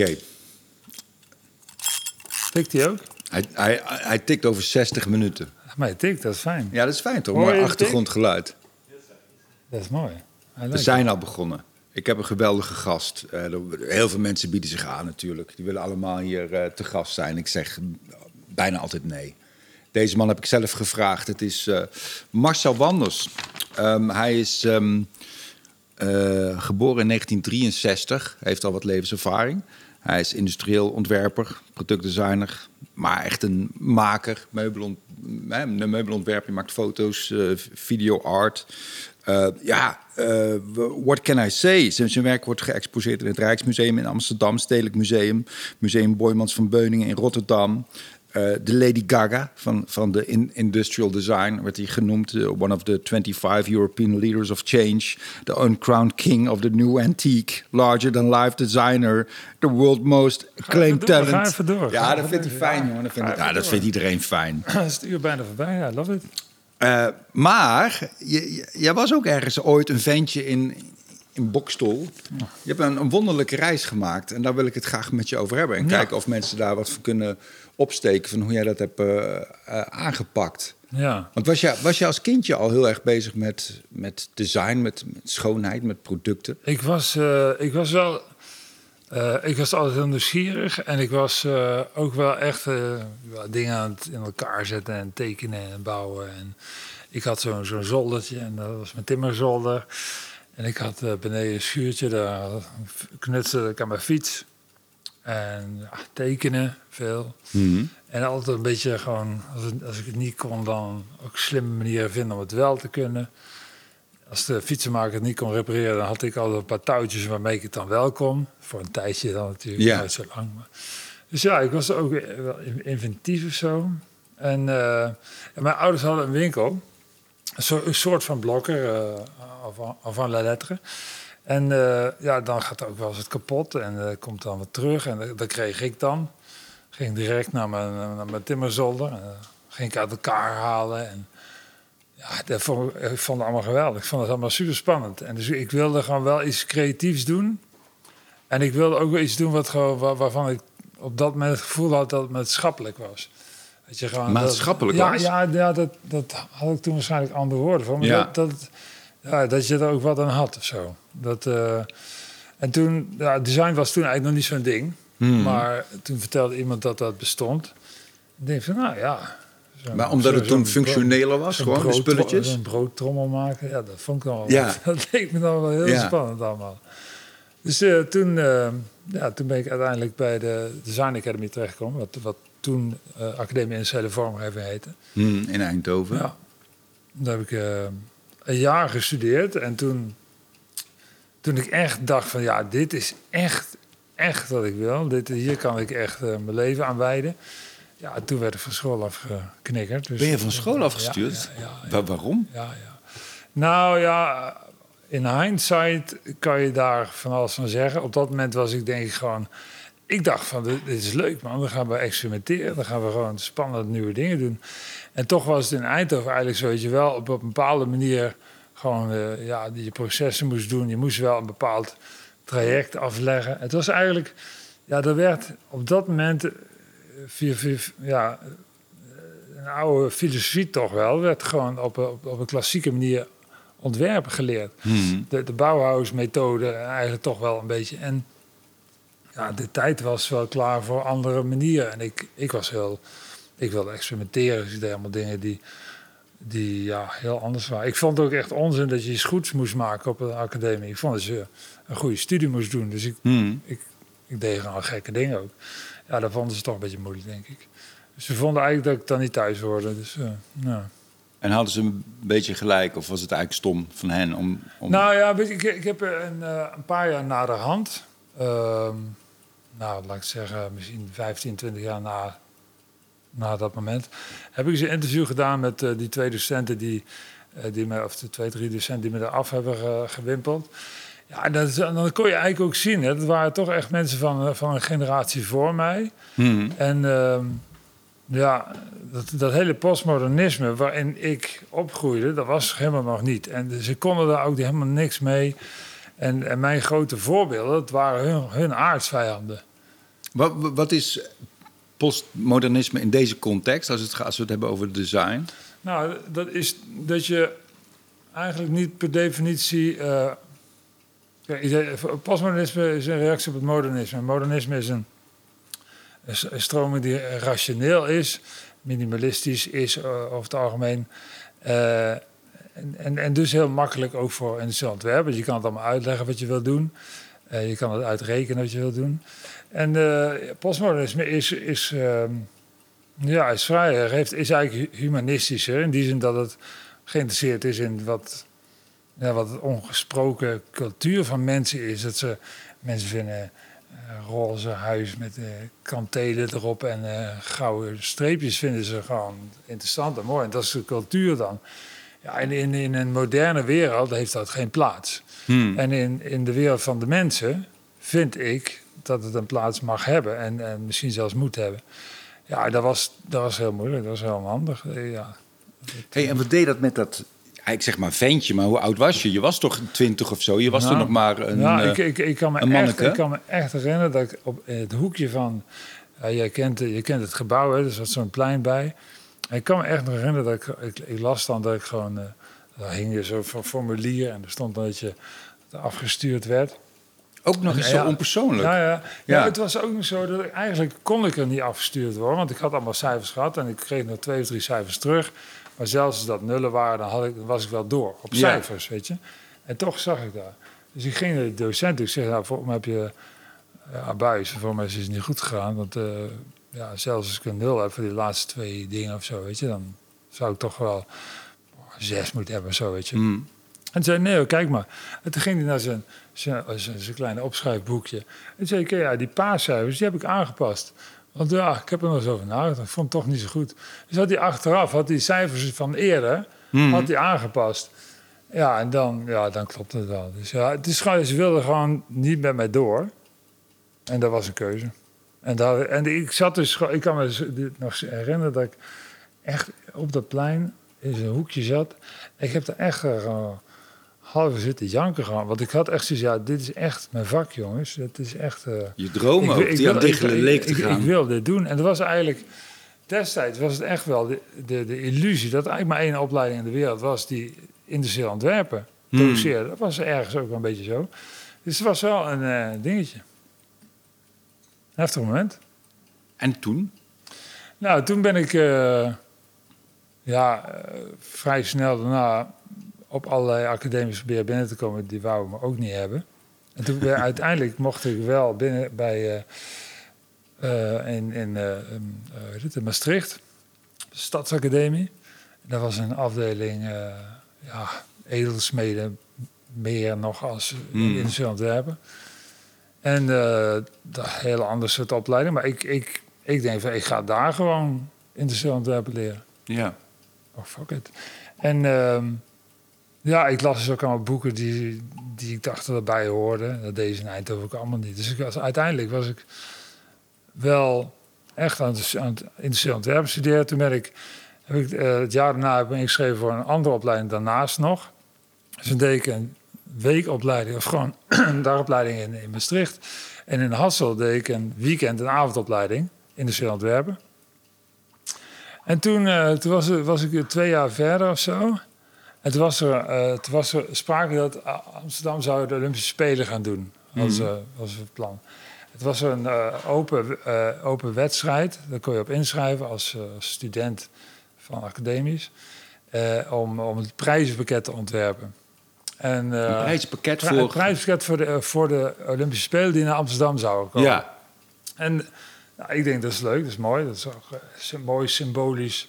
Oké. Tikt hij ook? Hij, hij, hij tikt over 60 minuten. Maar hij tikt, dat is fijn. Ja, dat is fijn toch? Hoor je Mooi achtergrondgeluid. Dat is mooi. Hij We lijkt- zijn al begonnen. Ik heb een geweldige gast. Eh, er- heel veel mensen bieden zich aan natuurlijk. Die willen allemaal hier eh, te gast zijn. Ik zeg bijna altijd nee. Deze man heb ik zelf gevraagd. Het is eh, Marcel Wanders. Ehm, hij is ehm, eh, geboren in 1963. Heeft al wat levenservaring. Hij is industrieel ontwerper, productdesigner. Maar echt een maker. Meubelont, een. Je maakt foto's, eh, video art. Eh, ja, eh, what can I say? Zijn zijn werk wordt geëxposeerd in het Rijksmuseum in Amsterdam, Stedelijk Museum, Museum Boymans van Beuningen in Rotterdam. Eh, de Lady Gaga van, van de in- Industrial Design werd hij genoemd. eh, one of the 25 European leaders of change. The uncrowned king of the new antique. Larger than life designer. The world most acclaimed ga talent. even door. Ja, dat vindt hij fijn, jongen. Dat vindt, ja, dat vindt iedereen fijn. is het uur bijna voorbij. Ja, love it. Eh, maar jij was ook ergens ooit een ventje in, in Bokstol. Je hebt een, een wonderlijke reis gemaakt. En daar wil ik het graag met je over hebben. En Ja. kijken of mensen daar wat van kunnen opsteken... van hoe jij dat hebt eh, eh, aangepakt. Ja. Want was je, was je als kindje al heel erg bezig met, met design, met, met schoonheid, met producten? Ik was, eh, ik was wel... ik was altijd heel nieuwsgierig. En ik was ook wel echt dingen aan het in elkaar zetten en tekenen en bouwen. En ik had zo'n zo'n zoldertje en dat was mijn timmerzolder. En ik had beneden een schuurtje, daar knutselde ik aan mijn fiets. En ja, tekenen, veel. En altijd een beetje gewoon, als, het- als ik het niet kon, dan ook slimme manieren vinden om het wel te kunnen. Als de fietsenmaker het niet kon repareren, dan had ik altijd een paar touwtjes waarmee ik het dan wel kon. Voor een tijdje dan natuurlijk, Ja. nooit zo lang. Maar. Dus ja, ik was ook wel inventief of zo. En, eh, en mijn ouders hadden een winkel. Een soort, een soort van blokker, eh avant- avant la lettre. En eh, ja, dan gaat ook wel eens het kapot en eh, komt dan wat terug. En dat, dat kreeg ik dan. Ging direct naar mijn, naar mijn timmerzolder. En, eh, ging ik uit elkaar halen. En ja, dat vond, ik vond het allemaal geweldig. Ik vond het allemaal super spannend. En dus ik wilde gewoon wel iets creatiefs doen. En ik wilde ook wel iets doen wat gewoon, waar- waarvan ik op dat moment het gevoel had dat het maatschappelijk was. Dat je gewoon, Maatschappelijk dat, was? Ja, ja, ja dat, dat had ik toen waarschijnlijk andere woorden voor. Maar Ja. dat, dat, ja, dat je er ook wat aan had of zo. Dat, eh, en toen, ja, design was toen eigenlijk nog niet zo'n ding. Hmm. Maar toen vertelde iemand dat dat bestond. Ik denk van, nou ja. Maar omdat het toen functioneler was, gewoon de spulletjes? Een broodtrommel maken, ja, dat vond ik dan wel. Ja. Dat leek me dan wel heel Ja. spannend allemaal. Dus eh, toen, eh, ja, toen ben ik uiteindelijk bij de Design Academy terechtgekomen. Wat, wat toen eh, Academie Industriële Vormgeving heette. Hmm, in Eindhoven. Ja. Daar heb ik een jaar gestudeerd. En toen, toen ik echt dacht van ja, dit is echt, echt wat ik wil. Dit, hier kan ik echt eh, mijn leven aan wijden. Ja, toen werd ik van school afgeknikkerd. Dus, Ben je van school afgestuurd? Ja, ja, ja, Wa- waarom? ja, ja. Nou ja, in hindsight kan je daar van alles van zeggen. Op dat moment was ik denk ik gewoon... Ik dacht van, dit, is leuk man, dan gaan we experimenteren. Dan gaan we gewoon spannende nieuwe dingen doen. En toch was het in Eindhoven eigenlijk zo, dat je wel op een bepaalde manier... gewoon eh, ja, je processen moest doen. Je moest wel een bepaald traject afleggen. Het was eigenlijk... Ja, er werd op dat moment... eh, Via, via, ja, een oude filosofie toch wel, werd gewoon op, een- op, op een klassieke manier ontwerpen geleerd. Hmm. De, de Bauhaus-methode eigenlijk toch wel een beetje. En ja, de tijd was wel klaar voor andere manieren. En ik, ik was heel, ik wilde experimenteren. Dus ik deed allemaal dingen die, die ja, heel anders waren. Ik vond het ook echt onzin dat je iets goeds moest maken op een academie. Ik vond dat je een goede studie moest doen. Dus ik, Hmm. ik, ik deed gewoon gekke dingen ook. Ja, dat vonden ze toch een beetje moeilijk, denk ik. Dus ze vonden eigenlijk dat ik dan niet thuis hoorde. Dus, eh, nou. En hadden ze een beetje gelijk, of was het eigenlijk stom van hen om... om... Nou ja, ik, ik heb een, eh, een paar jaar na de hand, ehm, nou laat ik zeggen, misschien 15, 20 jaar na, na dat moment, heb ik eens een interview gedaan met eh, die twee docenten die, eh, die me, of de twee, drie docenten die me eraf hebben ge- gewimpeld. Ja, dat, is- dan kon je eigenlijk ook zien, hè, dat waren toch echt mensen van, eh, van een generatie voor mij. Hmm. En ehm, ja, dat, dat hele postmodernisme waarin ik opgroeide, dat was helemaal nog niet. En ze konden daar ook helemaal niks mee. En, en mijn grote voorbeelden, dat waren hun, hun aardsvijanden. Wat, wat is postmodernisme in deze context, als, het, gaat- als we het hebben over design? Nou, dat is dat je eigenlijk niet per definitie. eh postmodernisme is een reactie op het modernisme. Modernisme is een, een stroming die rationeel is, minimalistisch is eh, over het algemeen. Eh, en, en, dus heel makkelijk ook voor industrieel ontwerpen. Je kan het allemaal uitleggen wat je wil doen. Je kan het uitrekenen wat je wil doen. En eh, postmodernisme is, is, ehm, ja, is vrij, heeft, is eigenlijk hu- humanistischer. In die zin dat het geïnteresseerd is in wat, ja, wat het ongesproken cultuur van mensen is. Dat ze mensen vinden eh, roze huis met eh kantelen erop en gouden streepjes vinden ze gewoon interessant en mooi. En dat is de cultuur dan. Ja, en in, in een moderne wereld heeft dat geen plaats. Hmm. En in, in de wereld van de mensen vind ik dat het een plaats mag hebben en, en misschien zelfs moet hebben. Ja, dat was, dat was heel moeilijk, dat was heel handig. Eh, Ja. Hey, en wat deed dat met dat, ik zeg maar ventje, maar hoe oud was je? Je was toch twintig of zo? Je was Nou, toen nog maar een... ja, eh, ik, ik, ik, kan me een echt, manneke? ik kan me echt herinneren dat ik op in het hoekje van... Ja, jij kent, je kent het gebouw, hè, er zat zo'n plein bij. En ik kan me echt nog herinneren dat ik, ik, ik las dan dat ik gewoon... eh daar hing je zo van formulier en er stond dan dat je afgestuurd werd. Ook nog eens Ja. zo onpersoonlijk. Ja, ja. ja. Ja. het was ook nog zo dat ik eigenlijk kon ik er niet afgestuurd worden. Want ik had allemaal cijfers gehad en ik kreeg nog twee of drie cijfers terug. Maar zelfs als dat nullen waren, dan, had ik, dan was ik wel door op Ja. cijfers, weet je. En toch zag ik daar. Dus ik ging naar de docent. Ik zeg, nou, volgens mij heb je ja, buis. Voor mij is het niet goed gegaan. Want eh, ja, zelfs als ik een nul heb voor die laatste twee dingen of zo, weet je. Dan zou ik toch wel zes moeten hebben of zo, weet je. Hmm. En zei, nee, kijk maar. En toen ging hij naar zijn, zijn, zijn, zijn kleine opschrijfboekje. En zei ik, ja, die paascijfers, die heb ik aangepast. Want ja, ik heb er nog eens over nagedacht. Ik vond het toch niet zo goed. Dus had hij achteraf, had die cijfers van eerder, Hmm. had hij aangepast. Ja, en dan, ja, dan klopt het wel. Dus ja, het is gewoon, ze wilden gewoon niet met mij door. En dat was een keuze. En, daar, en ik zat dus, gewoon- ik kan me dus nog herinneren dat ik echt op dat plein in zijn hoekje zat. Ik heb er echt gewoon half zitten janken gewoon. Want ik had echt zoiets, ja, dit is echt mijn vak, jongens. Het is echt... eh, Je dromen ook, die aan diggelen leek te ik, gaan. Ik, wil dit doen. En dat was eigenlijk... Destijds was het echt wel de, de, de illusie... dat eigenlijk maar één opleiding in de wereld was... die industrieel ontwerpen Hmm. doseerde. Dat was ergens ook wel een beetje zo. Dus het was wel een eh, dingetje. Heftig moment. En toen? Nou, toen ben ik eh, ja, vrij snel daarna op allerlei academies proberen binnen te komen. Die wouden me ook niet hebben. En toen ben, uiteindelijk mocht ik wel binnen bij eh, in, in, eh, in Maastricht, de Stadsacademie. Dat was een afdeling ja, edelsmeden, meer nog als Hmm. in ontwerpen. En eh dat hele andere soort opleiding. Maar ik, ik, ik denk van, ik ga daar gewoon industrieel ontwerpen leren. Ja. Oh, fuck it. En ehm, ja, ik las dus ook allemaal boeken die, die ik dacht dat erbij hoorden. Dat deze in Eindhoven ook allemaal niet. Dus ik was, uiteindelijk was ik wel echt aan het, aan het industrieel ontwerpen studeren. Toen ben ik, heb ik eh, het jaar daarna heb ik me ingeschreven voor een andere opleiding daarnaast nog. Dus toen deed ik een weekopleiding, of gewoon een dagopleiding in, in Maastricht. En in Hassel deed ik een weekend- en avondopleiding industrieel ontwerpen. En toen, eh, toen was, was ik twee jaar verder of zo. Toen was er, eh, toen was er sprake dat Amsterdam zou de Olympische Spelen gaan doen. Als, eh, was het plan. Het was een eh, open, eh, open wedstrijd. Daar kon je op inschrijven als, eh, als student van academies. eh, om, om het prijzenpakket te ontwerpen. En, eh, Een prijspakket pri- voor... Het prijzenpakket voor de, eh, voor de Olympische Spelen die naar Amsterdam zouden komen. Ja. En nou, ik denk dat is leuk, dat is mooi. Dat is ook eh, mooi symbolisch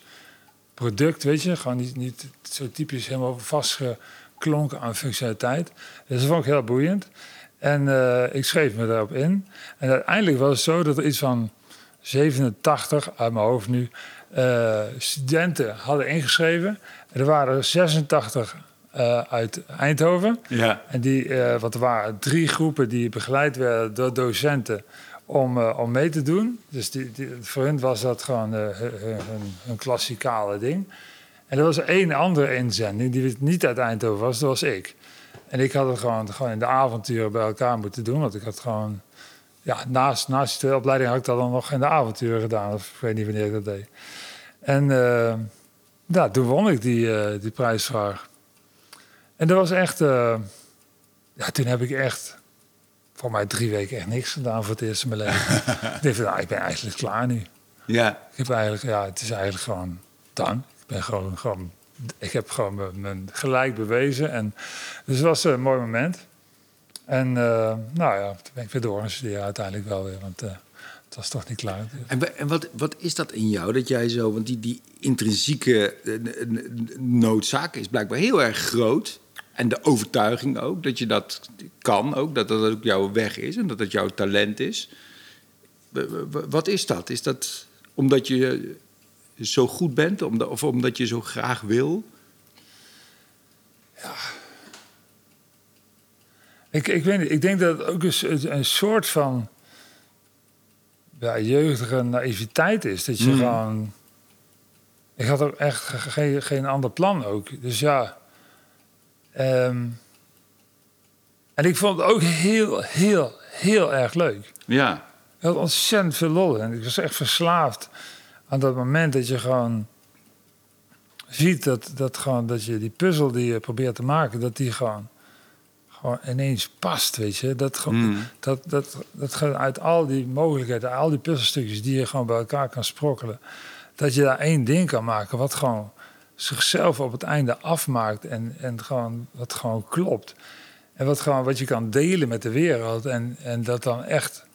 product, weet je. Gewoon niet, niet zo typisch helemaal vastgeklonken aan functionaliteit. Dus dat vond ik heel boeiend. En eh, ik schreef me daarop in. En uiteindelijk was het zo dat er iets van 87, uit mijn hoofd nu, eh, studenten hadden ingeschreven. En er waren 86 eh, uit Eindhoven. Ja. En die, want er waren drie groepen die begeleid werden door docenten om, eh, om mee te doen. Dus die, voor hen was dat gewoon eh, hun, hun, hun klassikale ding. En er was één andere inzending die niet uit Eindhoven was, dat was ik. En ik had het gewoon, gewoon in de avonturen bij elkaar moeten doen, want ik had gewoon ja, naast, naast die twee opleidingen had ik dat dan nog in de avonturen gedaan. Of ik weet niet wanneer ik dat deed. En uh, toen won ik die, die prijsvraag. En dat was echt... Ja, toen heb ik echt... Voor mij drie weken echt niks gedaan voor het eerst in mijn leven. ik dacht, nou, ik ben eigenlijk klaar nu. Ja. Ik heb eigenlijk... Ja, het is eigenlijk gewoon dan. Ik ben gewoon... gewoon ik heb gewoon mijn, gelijk bewezen. En, dus het was een mooi moment. En uh, nou ja, toen ben ik weer door studeren uiteindelijk wel weer. Want uh, het was toch niet klaar. En, en wat, wat is dat in jou dat jij zo... Want die, die intrinsieke noodzaak is blijkbaar heel erg groot. En de overtuiging ook, dat je dat kan ook. Dat dat ook jouw weg is en dat dat jouw talent is. Wat is dat? Is dat omdat je zo goed bent? Of omdat je zo graag wil? Ja, ik, ik weet niet, ik denk dat het ook een, een soort van ja, jeugdige naïviteit is. Dat je mm. gewoon. Ik had ook echt geen, geen ander plan ook. Dus ja. Um, en ik vond het ook heel, heel, heel erg leuk. Ja. Ik had ontzettend veel lol en ik was echt verslaafd aan dat moment dat je gewoon ziet dat, dat, gewoon, dat je die puzzel die je probeert te maken, dat die gewoon gewoon ineens past, weet je. Dat, mm. dat, dat, dat gaat uit al die mogelijkheden, al die puzzelstukjes die je gewoon bij elkaar kan sprokkelen. Dat je daar één ding kan maken wat gewoon zichzelf op het einde afmaakt en, en gewoon, wat gewoon klopt. En wat, gewoon, wat je kan delen met de wereld en, en dat dan echt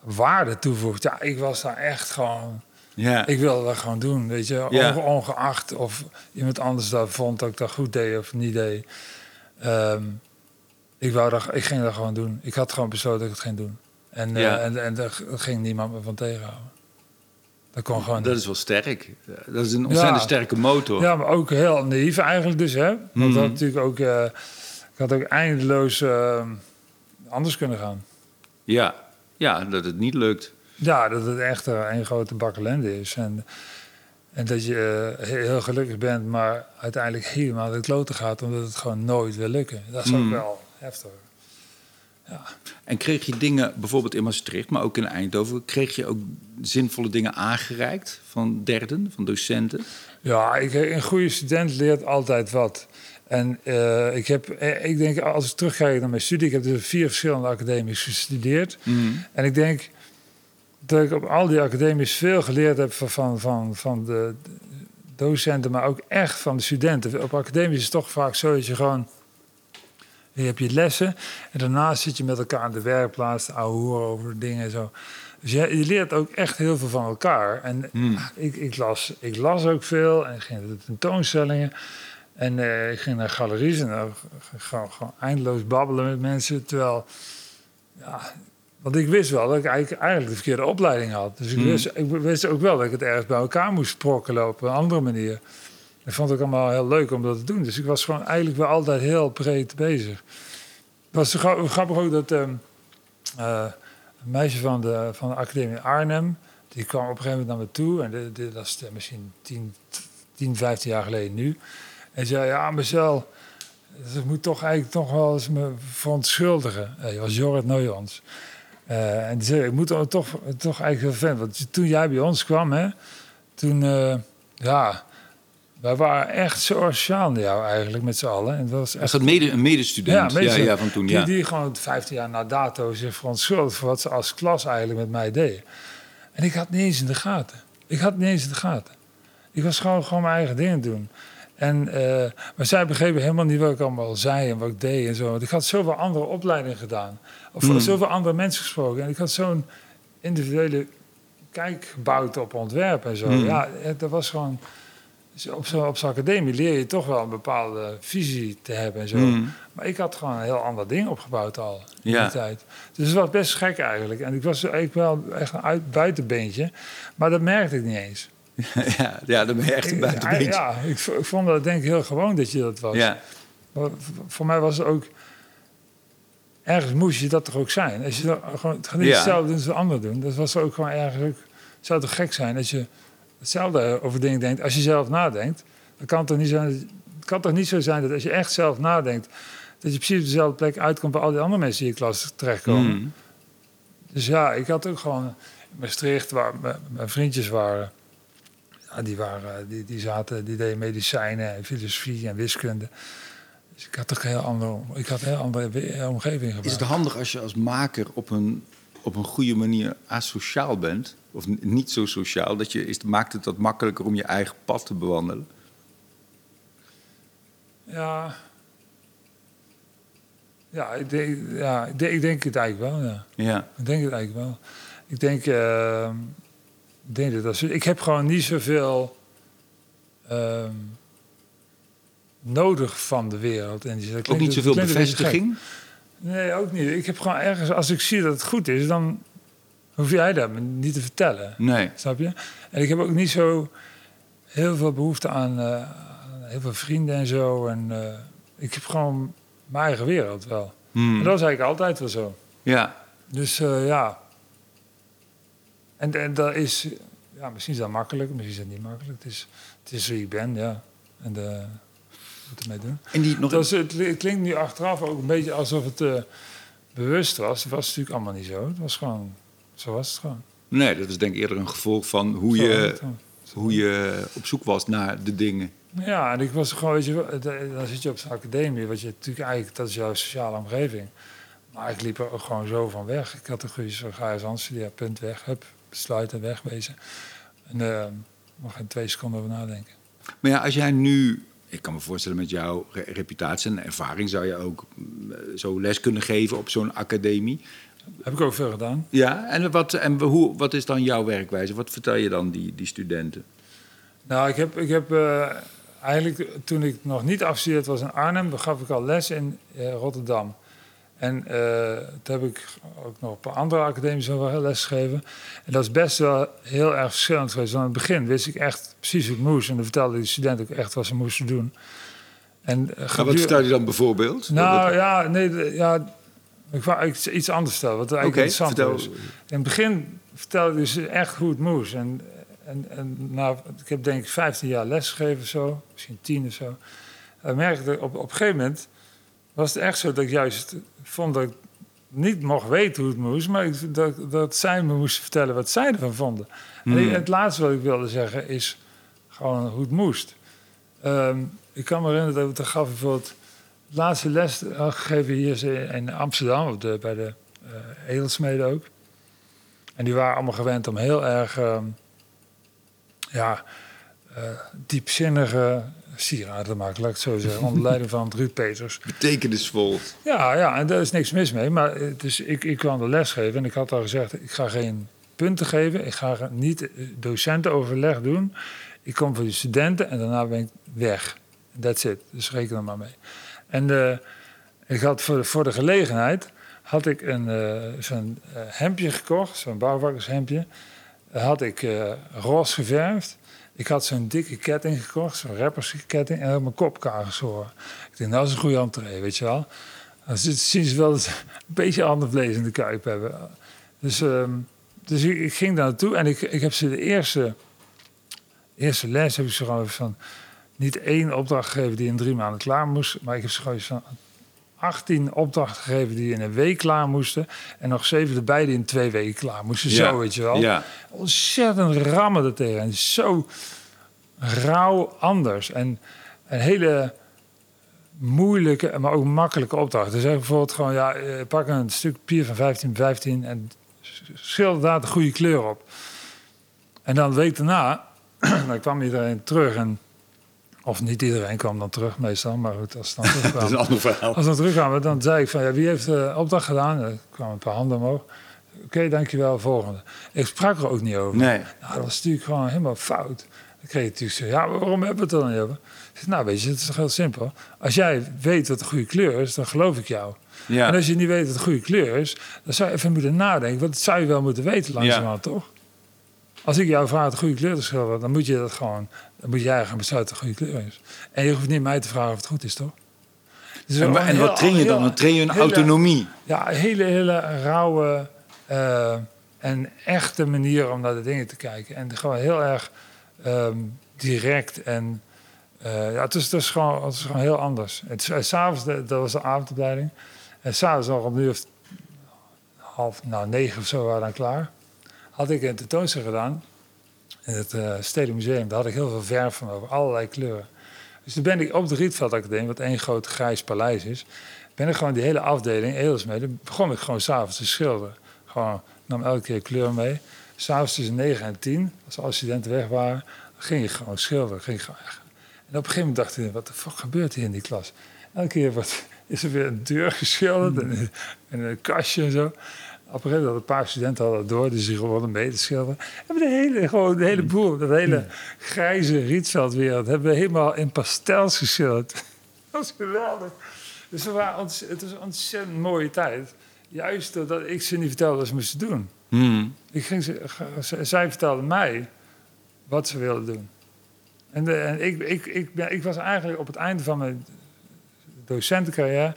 waarde toevoegt. Ja, ik was daar echt gewoon... Ja. Ik wilde dat gewoon doen, weet je. Ja. Ongeacht of iemand anders dat vond dat ik dat goed deed of niet deed. Um, ik, wou dat, ik ging dat gewoon doen. Ik had gewoon besloten dat ik het ging doen. En, uh, en, en daar ging niemand me van tegenhouden. Dat gewoon. Dat is wel sterk. Dat is een ontzettend sterke motor. Ja, maar ook heel naïef eigenlijk dus. Hè? Want mm dat natuurlijk ook... Uh, ik had ook eindeloos uh, anders kunnen gaan. Ja. ja, dat het niet lukt. Ja, dat het echt een grote bakkelende is. En, en dat je heel gelukkig bent, maar uiteindelijk helemaal het kloten gaat... omdat het gewoon nooit wil lukken. Dat is ook mm. wel heftig. Ja. En kreeg je dingen, bijvoorbeeld in Maastricht, maar ook in Eindhoven, kreeg je ook zinvolle dingen aangereikt van derden, van docenten? Ja, ik, een goede student leert altijd wat. En uh, ik heb, eh, ik denk, als ik terugkijk naar mijn studie, ik heb dus vier verschillende academies gestudeerd. Mm. En ik denk dat ik op al die academies veel geleerd heb van, van, van, van de docenten, maar ook echt van de studenten. Op academies is het toch vaak zo dat je gewoon je hebt je lessen en daarna zit je met elkaar aan de werkplaats, ouwe over dingen en zo. Dus je, je, leert ook echt heel veel van elkaar. En hmm. ik, ik, las, ik las ook veel en ging naar de tentoonstellingen. En uh, ik ging naar galeries en dan gewoon, gewoon eindeloos babbelen met mensen. Terwijl, ja, want ik wist wel dat ik eigenlijk, eigenlijk de verkeerde opleiding had. Dus ik, hmm. wist, ik wist ook wel dat ik het ergens bij elkaar moest sprokkelen op een andere manier. Ik vond het allemaal heel leuk om dat te doen. Dus ik was gewoon eigenlijk wel altijd heel breed bezig. Het was grappig ook dat uh, een meisje van de, van de Academie Arnhem... die kwam op een gegeven moment naar me toe. En dit, dit was misschien 10, 10, 15 jaar geleden nu. En zei, ja, Marcel... Dus moet toch eigenlijk toch wel eens me verontschuldigen. Je was Jorrit Noyons. Uh, en die zei, ik moet toch, toch eigenlijk heel fan. Want toen jij bij ons kwam, hè, toen, ja, wij waren echt sociaal naar jou eigenlijk met z'n allen. En dat was echt... dat mede, een medestudent ja, ja, van toen, die, ja. Die gewoon 15 jaar na dato zich verontschuldigd voor wat ze als klas eigenlijk met mij deden. En ik had niet eens in de gaten. Ik had niet eens in de gaten. Ik was gewoon, gewoon mijn eigen dingen doen. En, uh, maar zij begrepen helemaal niet wat ik allemaal zei en wat ik deed en zo. Want ik had zoveel andere opleidingen gedaan. Of mm. zoveel andere mensen gesproken. En ik had zo'n individuele kijk gebouwd op ontwerp en zo. Hmm. Ja, dat was gewoon dus op zo'n op academie leer je toch wel een bepaalde visie te hebben en zo. Mm. Maar ik had gewoon een heel ander ding opgebouwd al in die tijd. Dus het was best gek eigenlijk. En ik was eigenlijk wel echt een uit, buitenbeentje. Maar dat merkte ik niet eens. ja, ja, dan ben je echt een buitenbeentje. Ja, ik, ik, vond dat denk ik heel gewoon dat je dat was. Ja. Maar voor mij was het ook... Ergens moest je dat toch ook zijn? Als je dan gewoon het niet hetzelfde doen als de anderen doen. Dat was ook gewoon ergens ook... Het zou toch gek zijn als je hetzelfde over dingen denkt als je zelf nadenkt. Dan kan het toch niet, het kan toch niet zo zijn dat als je echt zelf nadenkt, dat je precies op dezelfde plek uitkomt waar al die andere mensen in je klas terechtkomen. Mm. Dus ja, ik had ook gewoon in Maastricht, waar mijn, vriendjes waren. Ja, die, waren die, die zaten, die deden medicijnen en filosofie en wiskunde. Dus ik had toch een heel andere, ik had een heel andere omgeving Is gebruikt. het handig als je als maker op een, op een goede manier asociaal bent? Of niet zo sociaal? Dat je, is, maakt het dat makkelijker om je eigen pad te bewandelen? Ja. Ja, ik denk, ja ik, denk, ik denk het eigenlijk wel, ja. Ja. Ik denk het eigenlijk wel. Ik denk, eh, ik denk dat zo- Ik heb gewoon niet zoveel ehm, nodig van de wereld. En die, dat Ook niet zoveel bevestiging? Nee, ook niet. Ik heb gewoon ergens, als ik zie dat het goed is, dan hoef jij dat me niet te vertellen. Nee. Snap je? En ik heb ook niet zo heel veel behoefte aan, eh, aan heel veel vrienden en zo. En eh, ik heb gewoon mijn eigen wereld wel. Hmm. En dat was eigenlijk altijd wel zo. Ja. Dus eh, ja. En, en dat is, ja, misschien is dat makkelijk, misschien is dat niet makkelijk. Het is, het is wie ik ben, ja. En de, wat ermee doen. En die nog Het, was, het, het klinkt nu achteraf ook een beetje alsof het eh, bewust was. Het was natuurlijk allemaal niet zo. Het was gewoon, zo was het gewoon. Nee, dat is denk ik eerder een gevolg van hoe Zo je, hoe je op zoek was naar de dingen. Ja, en ik was gewoon, weet je, eh, dan zit je op zo'n academie, wat je natuurlijk eigenlijk, dat is jouw sociale omgeving. Maar ik liep er ook gewoon zo van weg. Ik had een goede zo ga je studeren, punt weg, hup, besluiten, wegwezen. En eh nog geen twee seconden over nadenken. Maar ja, als jij nu, ik kan me voorstellen met jouw re- reputatie en ervaring, zou je ook mm, zo les kunnen geven op zo'n academie. Heb ik ook veel gedaan. Ja, en, wat, en hoe, wat is dan jouw werkwijze? Wat vertel je dan die, die studenten? Nou, ik heb, ik heb eh, eigenlijk toen ik nog niet afgestudeerd was in Arnhem, gaf ik al les in eh, Rotterdam. En eh, toen heb ik ook nog op een andere academies wel les gegeven. En dat is best wel heel erg verschillend geweest. Aan het begin wist ik echt precies hoe het moest. En dan vertelde die studenten ook echt wat ze moesten doen. En, eh, Maar wat geduur- vertel je dan bijvoorbeeld? Nou ja, nee, de- ja, ik wou iets anders vertellen. Wat eigenlijk Oké, interessant vertel. is. In het begin vertelde ik dus echt hoe het moest. En, en, en nou, ik heb denk ik 15 jaar lesgegeven of zo, misschien 10 of zo. En merkte ik op, op een gegeven moment was het echt zo dat ik juist vond dat ik niet mocht weten hoe het moest, maar ik, dat, dat zij me moesten vertellen wat zij ervan vonden. En Hmm. het laatste wat ik wilde zeggen is gewoon hoe het moest. Ehm, ik kan me herinneren dat ik gaf bijvoorbeeld de laatste les had gegeven hier in Amsterdam, op de, bij de eh edelsmeden ook. En die waren allemaal gewend om heel erg ehm, ja, eh, diepzinnige sieraden te maken, laat ik het zo zeggen. Onder leiding van Ruud Peters. Betekenisvol. Ja, ja, en daar is niks mis mee. Maar dus ik, ik kwam de les geven en ik had al gezegd... ik ga geen punten geven. Ik ga niet eh, docentenoverleg doen. Ik kom voor de studenten en daarna ben ik weg. That's it. Dus reken er maar mee. En eh, ik had voor, de- voor de gelegenheid... had ik een, eh, zo'n eh, hemdje gekocht. Zo'n bouwvakkershemdje. Dat had ik roze geverfd. Ik had zo'n dikke ketting gekocht, zo'n rappersketting, en heb mijn kopkaar geschoren. Ik denk, dat is een goede entree, weet je wel. Dan zien ze wel dat een beetje ander vlees in de kuip hebben. Dus, ehm, dus ik, ik ging daar naartoe en ik, ik heb ze de eerste, eerste les heb ik ze gewoon van niet één opdracht gegeven die in drie maanden klaar moest, maar ik heb ze gewoon van 18 opdrachten gegeven die in een week klaar moesten en nog zeven erbij die in twee weken klaar moesten. Ja. Zo, weet je wel Ja. ontzettend rammen er tegen. En zo rauw anders. En een hele moeilijke, maar ook makkelijke opdracht. Dus bijvoorbeeld gewoon, ja, eh, pak een stuk papier van 15 bij 15 en schilder daar de goede kleur op. En dan een week daarna, dan kwam iedereen terug en... Of niet iedereen kwam dan terug meestal, maar goed, als het dan. Dat is een ander verhaal. Als we terugkwamen, dan zei ik van ja, wie heeft de opdracht gedaan? Er kwamen een paar handen omhoog. Oké, dankjewel, volgende. Ik sprak er ook niet over. Nee. Nou, dat was natuurlijk gewoon helemaal fout. Dan kreeg je natuurlijk zo, ja, waarom hebben we het dan niet over? Ik nou, weet je, het is toch heel simpel. Als jij weet wat de goede kleur is, dan geloof ik jou. En Ja. als je niet weet wat de goede kleur is, dan zou je even moeten nadenken. Want dat zou je wel moeten weten langzamerhand, toch? Als ik jou vraag de goede kleur te schilderen, dan moet je dat gewoon... Dan moet jij gaan besluiten wat de goede kleur is. En je hoeft niet mij te vragen of het goed is, toch? Dus En, heel- wat train je dan? Dan train je een hele- autonomie. ja, een hele, hele rauwe eh, en echte manier om naar de dingen te kijken. En gewoon heel erg ehm, direct. En eh, ja, het is, het is gewoon, het is gewoon heel anders. Het, eh, s'avonds, dat was de avondopleiding. En s'avonds nog om nu of half, nou negen of zo waren dan klaar. Had ik een tentoonstelling gedaan in het uh, Museum. Daar had ik heel veel verf van over, allerlei kleuren. Dus toen ben ik op de Rietveld Academie, wat één groot grijs paleis is, ben ik gewoon die hele afdeling, Edelsmede, begon ik gewoon s'avonds te schilderen. Gewoon, nam elke keer kleur mee. S'avonds tussen 9 en 10, als alle studenten weg waren, ging je gewoon schilderen. Ging gewoon. En op een gegeven moment dacht ik, wat de fuck gebeurt hier in die klas? Elke keer wordt, is er weer een deur geschilderd en, en een kastje en zo. Op een gegeven moment een paar studenten hadden door, dus die gewoon mee te schilderen. Hebben de hele, gewoon de hele boel, dat hele grijze rietveldwereld, hebben we helemaal in pastels geschilderd. Dat was geweldig. Dus het, waren, het was een ontzettend mooie tijd. Juist doordat ik ze niet vertelde wat ze moesten doen. Hmm. Ik ging ze, zij vertelden mij wat ze wilden doen. En, de, en ik, ik, ik, ben, ik was eigenlijk op het einde van mijn docentencarrière...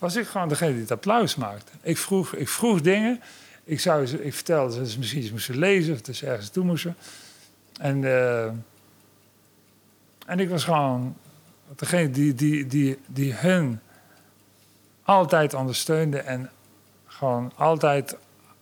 was ik gewoon degene die het applaus maakte. Ik vroeg, ik vroeg dingen. Ik, zou ze, ik vertelde dat ze misschien iets moesten lezen... of dat ze ergens toe moesten. En, uh, en ik was gewoon degene die, die, die, die hun altijd ondersteunde... en gewoon altijd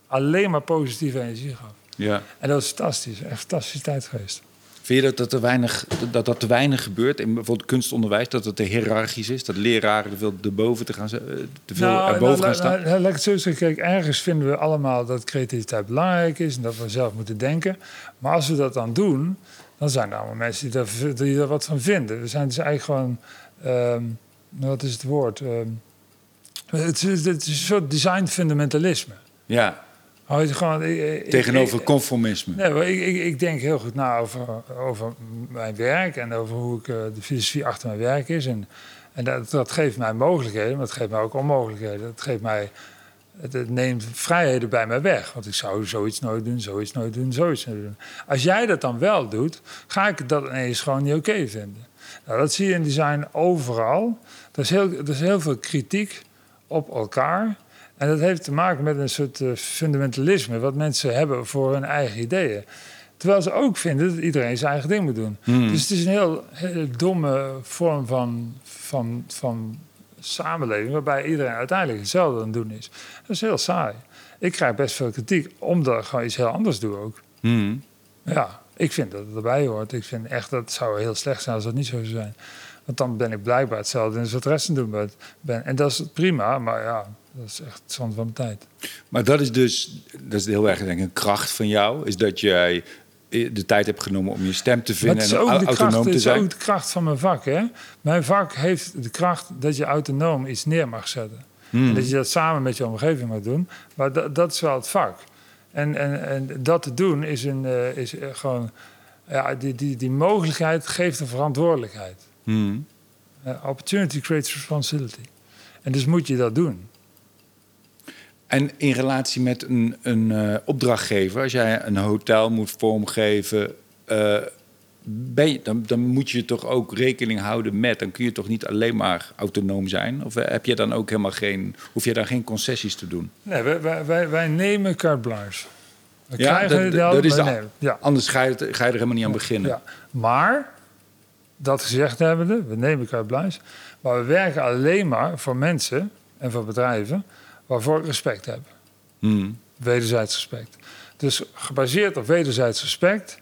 alleen maar positieve energie gaf. Ja. En dat was fantastisch. Echt een fantastische tijd geweest. Vind je dat dat, te weinig, dat dat te weinig gebeurt in bijvoorbeeld kunstonderwijs? Dat het te hiërarchisch is? Dat leraren te veel erboven te gaan, te veel nou, erboven nou, gaan staan? Nou, laat ik het zo zeggen. Kijk, ergens vinden we allemaal dat creativiteit belangrijk is... en dat we zelf moeten denken. Maar als we dat dan doen, dan zijn er allemaal mensen die daar, die daar wat van vinden. We zijn dus eigenlijk gewoon... Um, wat is het woord? Um, het, is, het is een soort design fundamentalisme. Ja. Gewoon, ik, Tegenover conformisme. Nee, ik, ik, ik, denk heel goed na over, over mijn werk en over hoe ik, uh, de filosofie achter mijn werk is. En, en dat, dat, geeft mij mogelijkheden, maar dat geeft mij ook onmogelijkheden. Dat geeft mij, het, het, neemt vrijheden bij mij weg. Want ik zou zoiets nooit doen, zoiets nooit doen, zoiets nooit doen. Als jij dat dan wel doet, ga ik dat ineens gewoon niet oké okay vinden. Nou, dat zie je in design overal. Er is heel, er is heel veel kritiek op elkaar. En dat heeft te maken met een soort uh, fundamentalisme, wat mensen hebben voor hun eigen ideeën. Terwijl ze ook vinden dat iedereen zijn eigen ding moet doen. Hmm. Dus het is een heel, hele domme vorm van, van, van samenleving, waarbij iedereen uiteindelijk hetzelfde aan het doen is. Dat is heel saai. Ik krijg best veel kritiek, omdat ik gewoon iets heel anders doe ook. Hmm. Ja, ik vind dat het erbij hoort. Ik vind echt dat het zou heel slecht zijn als dat niet zo zou zijn. Want dan ben ik blijkbaar hetzelfde als wat de rest doen ben. En dat is prima, maar ja, dat is echt zonde van mijn tijd. Maar dat is dus, dat is heel erg denk ik, een kracht van jou, is dat jij de tijd hebt genomen om je stem te vinden en autonoom kracht, te zijn. Het is ook de kracht van mijn vak. Hè? Mijn vak heeft de kracht dat je autonoom iets neer mag zetten. Hmm. En dat je dat samen met je omgeving mag doen. Maar dat, dat is wel het vak. En, en, en dat te doen is, een, uh, is gewoon... Ja, die, die, die mogelijkheid geeft een verantwoordelijkheid. Hmm. Uh, opportunity creates responsibility. En dus moet je dat doen. En in relatie met een, een uh, opdrachtgever, als jij een hotel moet vormgeven, uh, ben je, dan, dan, moet je toch ook rekening houden met. Dan kun je toch niet alleen maar autonoom zijn? Of heb je dan ook helemaal geen. Hoef je dan geen concessies te doen? Nee, wij, wij, wij nemen carte blanche. We ja, dat, dat is de, ja. Anders ga je, ga je er helemaal niet aan beginnen. Ja. Maar, dat gezegd hebbende, we nemen carte blanche. Maar we werken alleen maar voor mensen en voor bedrijven waarvoor ik respect heb. Hmm. Wederzijds respect. Dus gebaseerd op wederzijds respect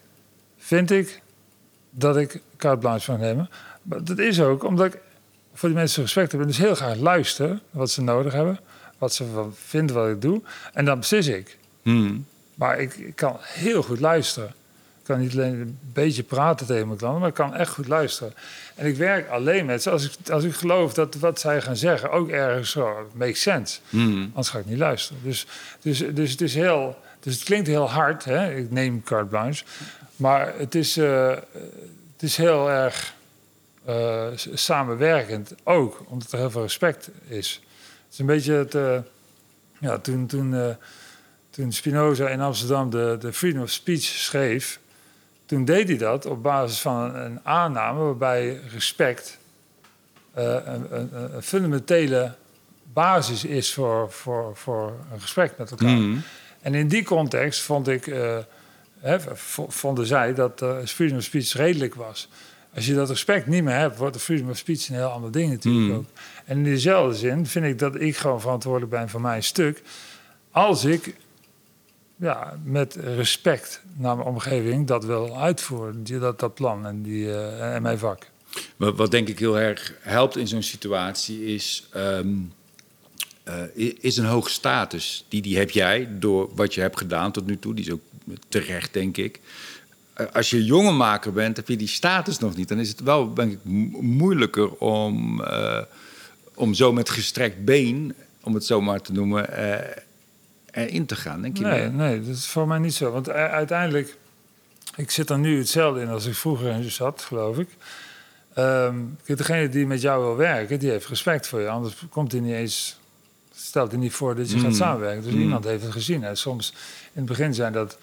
vind ik dat ik carte blanche mag nemen. Maar dat is ook omdat ik voor die mensen respect heb. En dus heel graag luisteren wat ze nodig hebben. Wat ze vinden wat ik doe. En dan beslis ik. Hmm. Maar ik, ik, kan heel goed luisteren. Ik kan niet alleen een beetje praten tegen mijn klanten, maar ik kan echt goed luisteren. En ik werk alleen met ze als ik, als ik geloof dat wat zij gaan zeggen ook ergens zo makes sense. Hmm. Anders ga ik niet luisteren. Dus, dus, dus het is heel. Dus het klinkt heel hard, hè? ik neem carte blanche. Maar het is, uh, het is heel erg uh, samenwerkend ook, omdat er heel veel respect is. Het is een beetje het. Uh, ja, toen, toen, toen Spinoza in Amsterdam de, de Freedom of Speech schreef, toen deed hij dat op basis van een, aanname waarbij respect uh, een, een, een, fundamentele basis is voor, voor, voor een gesprek met elkaar. Mm. En in die context vond ik, uh, hè, vonden zij dat uh, freedom of speech redelijk was. Als je dat respect niet meer hebt, wordt de freedom of speech een heel ander ding natuurlijk Mm. ook. En in diezelfde zin vind ik dat ik gewoon verantwoordelijk ben voor mijn stuk als ik ja, met respect naar mijn omgeving dat wil uitvoeren, die, dat, dat plan en, die, uh, en mijn vak. Wat, wat denk ik heel erg helpt in zo'n situatie is, ehm, uh, is een hoge status. Die, die heb jij door wat je hebt gedaan tot nu toe. Die is ook terecht, denk ik. Uh, als je jonge maker bent, heb je die status nog niet. Dan is het wel, denk ik, moeilijker om, om zo met gestrekt been, om het zo maar te noemen, erin te gaan. Denk je nee, nee, dat is voor mij niet zo. Want uiteindelijk, ik zit er nu hetzelfde in als ik vroeger in zat, geloof ik. Um, degene die met jou wil werken, die heeft respect voor je. Anders komt hij niet eens stelt er niet voor dat je gaat hmm. samenwerken. Dus mm. iemand heeft het gezien. En soms in het begin zijn dat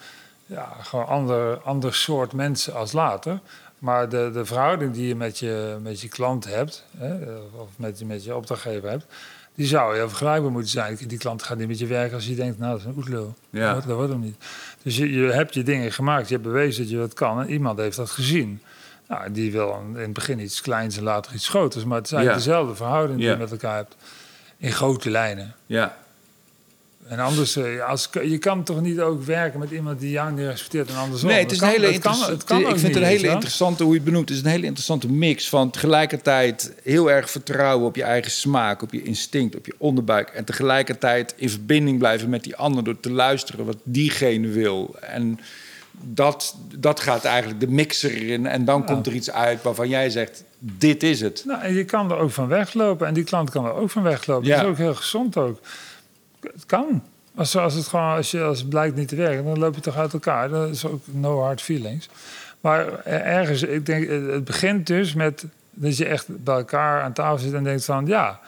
ja, gewoon ander, ander soort mensen als later. Maar de, de verhouding die je met je, met je klant hebt, hè, of met, met je opdrachtgever hebt, die zou heel vergelijkbaar moeten zijn. Die klant gaat niet met je werken als je denkt, nou, dat is een oetlul. Ja. Dat, wordt hem niet. Dus je, je hebt je dingen gemaakt, je hebt bewezen dat je wat kan en iemand heeft dat gezien. Nou, die wil in het begin iets kleins en later iets groters, maar het is eigenlijk dezelfde verhouding die je met elkaar hebt in grote lijnen. Ja. En anders, eh, als, je kan toch niet ook werken met iemand die jou niet respecteert en andersom. Nee, het is een hele interessante. Ik vind het een hele interessante, hoe je het benoemt, het is een hele interessante mix van tegelijkertijd heel erg vertrouwen op je eigen smaak, op je instinct, op je onderbuik. En tegelijkertijd in verbinding blijven met die ander door te luisteren wat diegene wil. En dat, dat gaat eigenlijk de mixer in. En dan komt er iets uit waarvan jij zegt: dit is het. Nou, en je kan er ook van weglopen. En die klant kan er ook van weglopen. Ja. Dat is ook heel gezond ook. Het kan. Als, als, het gewoon, als, je, als het blijkt niet te werken, dan loop je toch uit elkaar. Dat is ook no hard feelings. Maar ergens, ik denk, het begint dus met dat je echt bij elkaar aan tafel zit en denkt van... ja,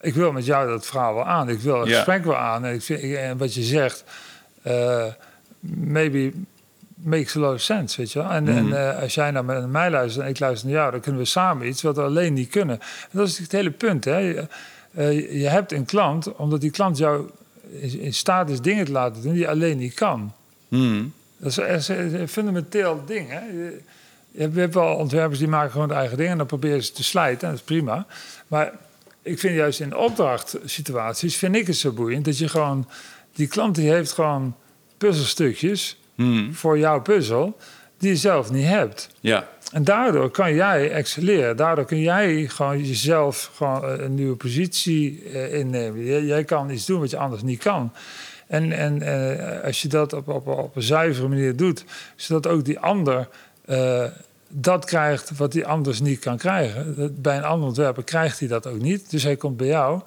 ik wil met jou dat verhaal wel aan. Ik wil het gesprek wel aan. En, ik vind, en wat je zegt... Uh, maybe makes a lot of sense, weet je wel. En, en mhm. eh, als jij nou naar mij luistert en ik luister naar jou... dan kunnen we samen iets wat we alleen niet kunnen. En dat is het hele punt, hè. Je, uh, je hebt een klant, omdat die klant jou in staat is dingen te laten doen... die je alleen niet kan. Mm. Dat is, een fundamenteel ding, hè. Je, je hebt wel ontwerpers die maken gewoon hun eigen dingen... en dan proberen ze te slijten, en dat is prima. Maar ik vind juist in opdrachtsituaties... vind ik het zo boeiend dat je gewoon... die klant die heeft gewoon puzzelstukjes hmm. voor jouw puzzel die je zelf niet hebt. Ja. En daardoor kan jij excelleren. Daardoor kun jij gewoon jezelf gewoon eh, een nieuwe positie uh, innemen. Jij, kan iets doen wat je anders niet kan. En, en uh, als je dat op, op, op een zuivere manier doet, zodat ook die ander uh, dat krijgt wat hij anders niet kan krijgen. Bij een ander ontwerper krijgt hij dat ook niet. Dus hij komt bij jou.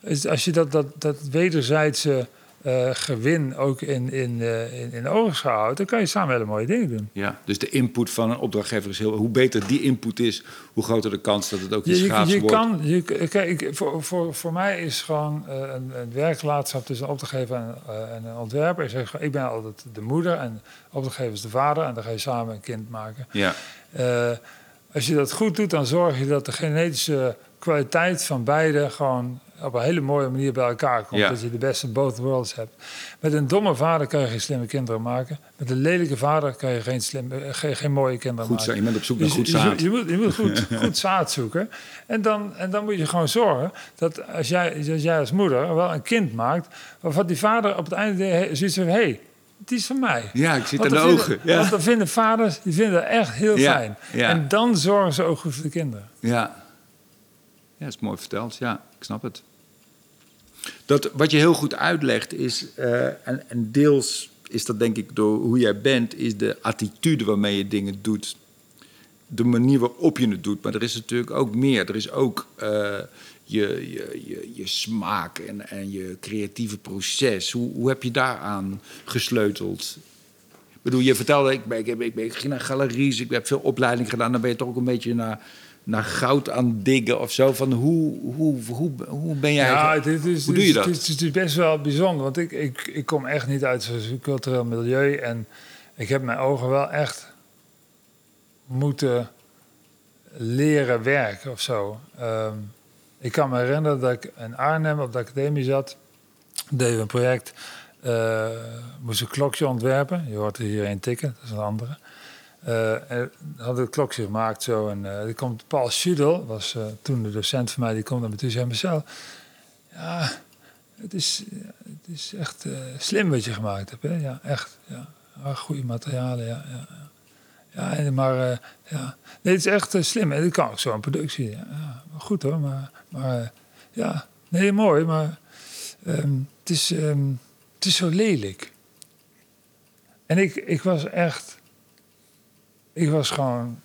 Dus als je dat, dat, dat wederzijdse uh, gewin ook in, in, uh, in, in dan kan je samen hele mooie dingen doen. Ja, dus de input van een opdrachtgever is heel... Hoe beter die input is, hoe groter de kans dat het ook iets gaafs je wordt. Kan, je, kijk, voor, voor, voor mij is gewoon uh, een, een werkgelaatschap tussen een opdrachtgever en, en een ontwerper. Ik, zeg, ik ben altijd de moeder en de opdrachtgever is de vader. En dan ga je samen een kind maken. Ja. als je dat goed doet, dan zorg je dat de genetische kwaliteit van beide gewoon op een hele mooie manier bij elkaar komt. Dat je de beste both worlds hebt. Met een domme vader kan je geen slimme kinderen maken. Met een lelijke vader kan je geen, slim, eh, geen, geen mooie kinderen goed, maken. Je bent op zoek naar goed zaad. Je, moet, je moet goed, goed zaad zoeken. En dan, en dan moet je gewoon zorgen dat als jij, als jij als moeder wel een kind maakt... waarvan die vader op het einde zoiets van... Hey, het is van mij. Ja, ik zit aan de ogen. Ja. Want dan vinden vaders, die vinden dat echt heel fijn. En dan zorgen ze ook goed voor de kinderen. Ja. Ja, dat is mooi verteld. Ja, ik snap het. Dat, wat je heel goed uitlegt is, uh, en, en, deels is dat denk ik door hoe jij bent, is de attitude waarmee je dingen doet. De manier waarop je het doet. Maar er is natuurlijk ook meer. Er is ook uh, je, je, je, je, smaak en, en je creatieve proces. Hoe, hoe heb je daaraan gesleuteld? Ik bedoel, je vertelde, ik, ik, ik, ik ging naar galeries, ik heb veel opleiding gedaan. Dan ben je toch ook een beetje naar naar goud aan diggen of zo. Van hoe, hoe, hoe, hoe ben jij... Ja, dit is, hoe doe je dat? Het is, het is best wel bijzonder, want ik, ik, ik kom echt niet uit zo'n cultureel milieu. En ik heb mijn ogen wel echt moeten leren werken of zo. Um, ik kan me herinneren dat ik in Arnhem op de academie zat. Deden we een project. Uh, moest een klokje ontwerpen. Je hoort er hier een tikken, dat is een andere. En hadden het klokje gemaakt zo. En uh, er komt Paul Schudel, was uh, toen de docent van mij, die komt naar me toe en Marcel, ja, het is, het is echt slim wat je gemaakt hebt. Hè? Ja, echt. Ja. Ah, goede materialen, ja. ja, ja. maar uh, ja. Nee, het is echt slim. En dat kan ook zo een productie. Ja. Goed hoor, maar, maar ja. Nee, mooi, maar um, het, is, um, het is zo lelijk. En ik, ik was echt... Ik was gewoon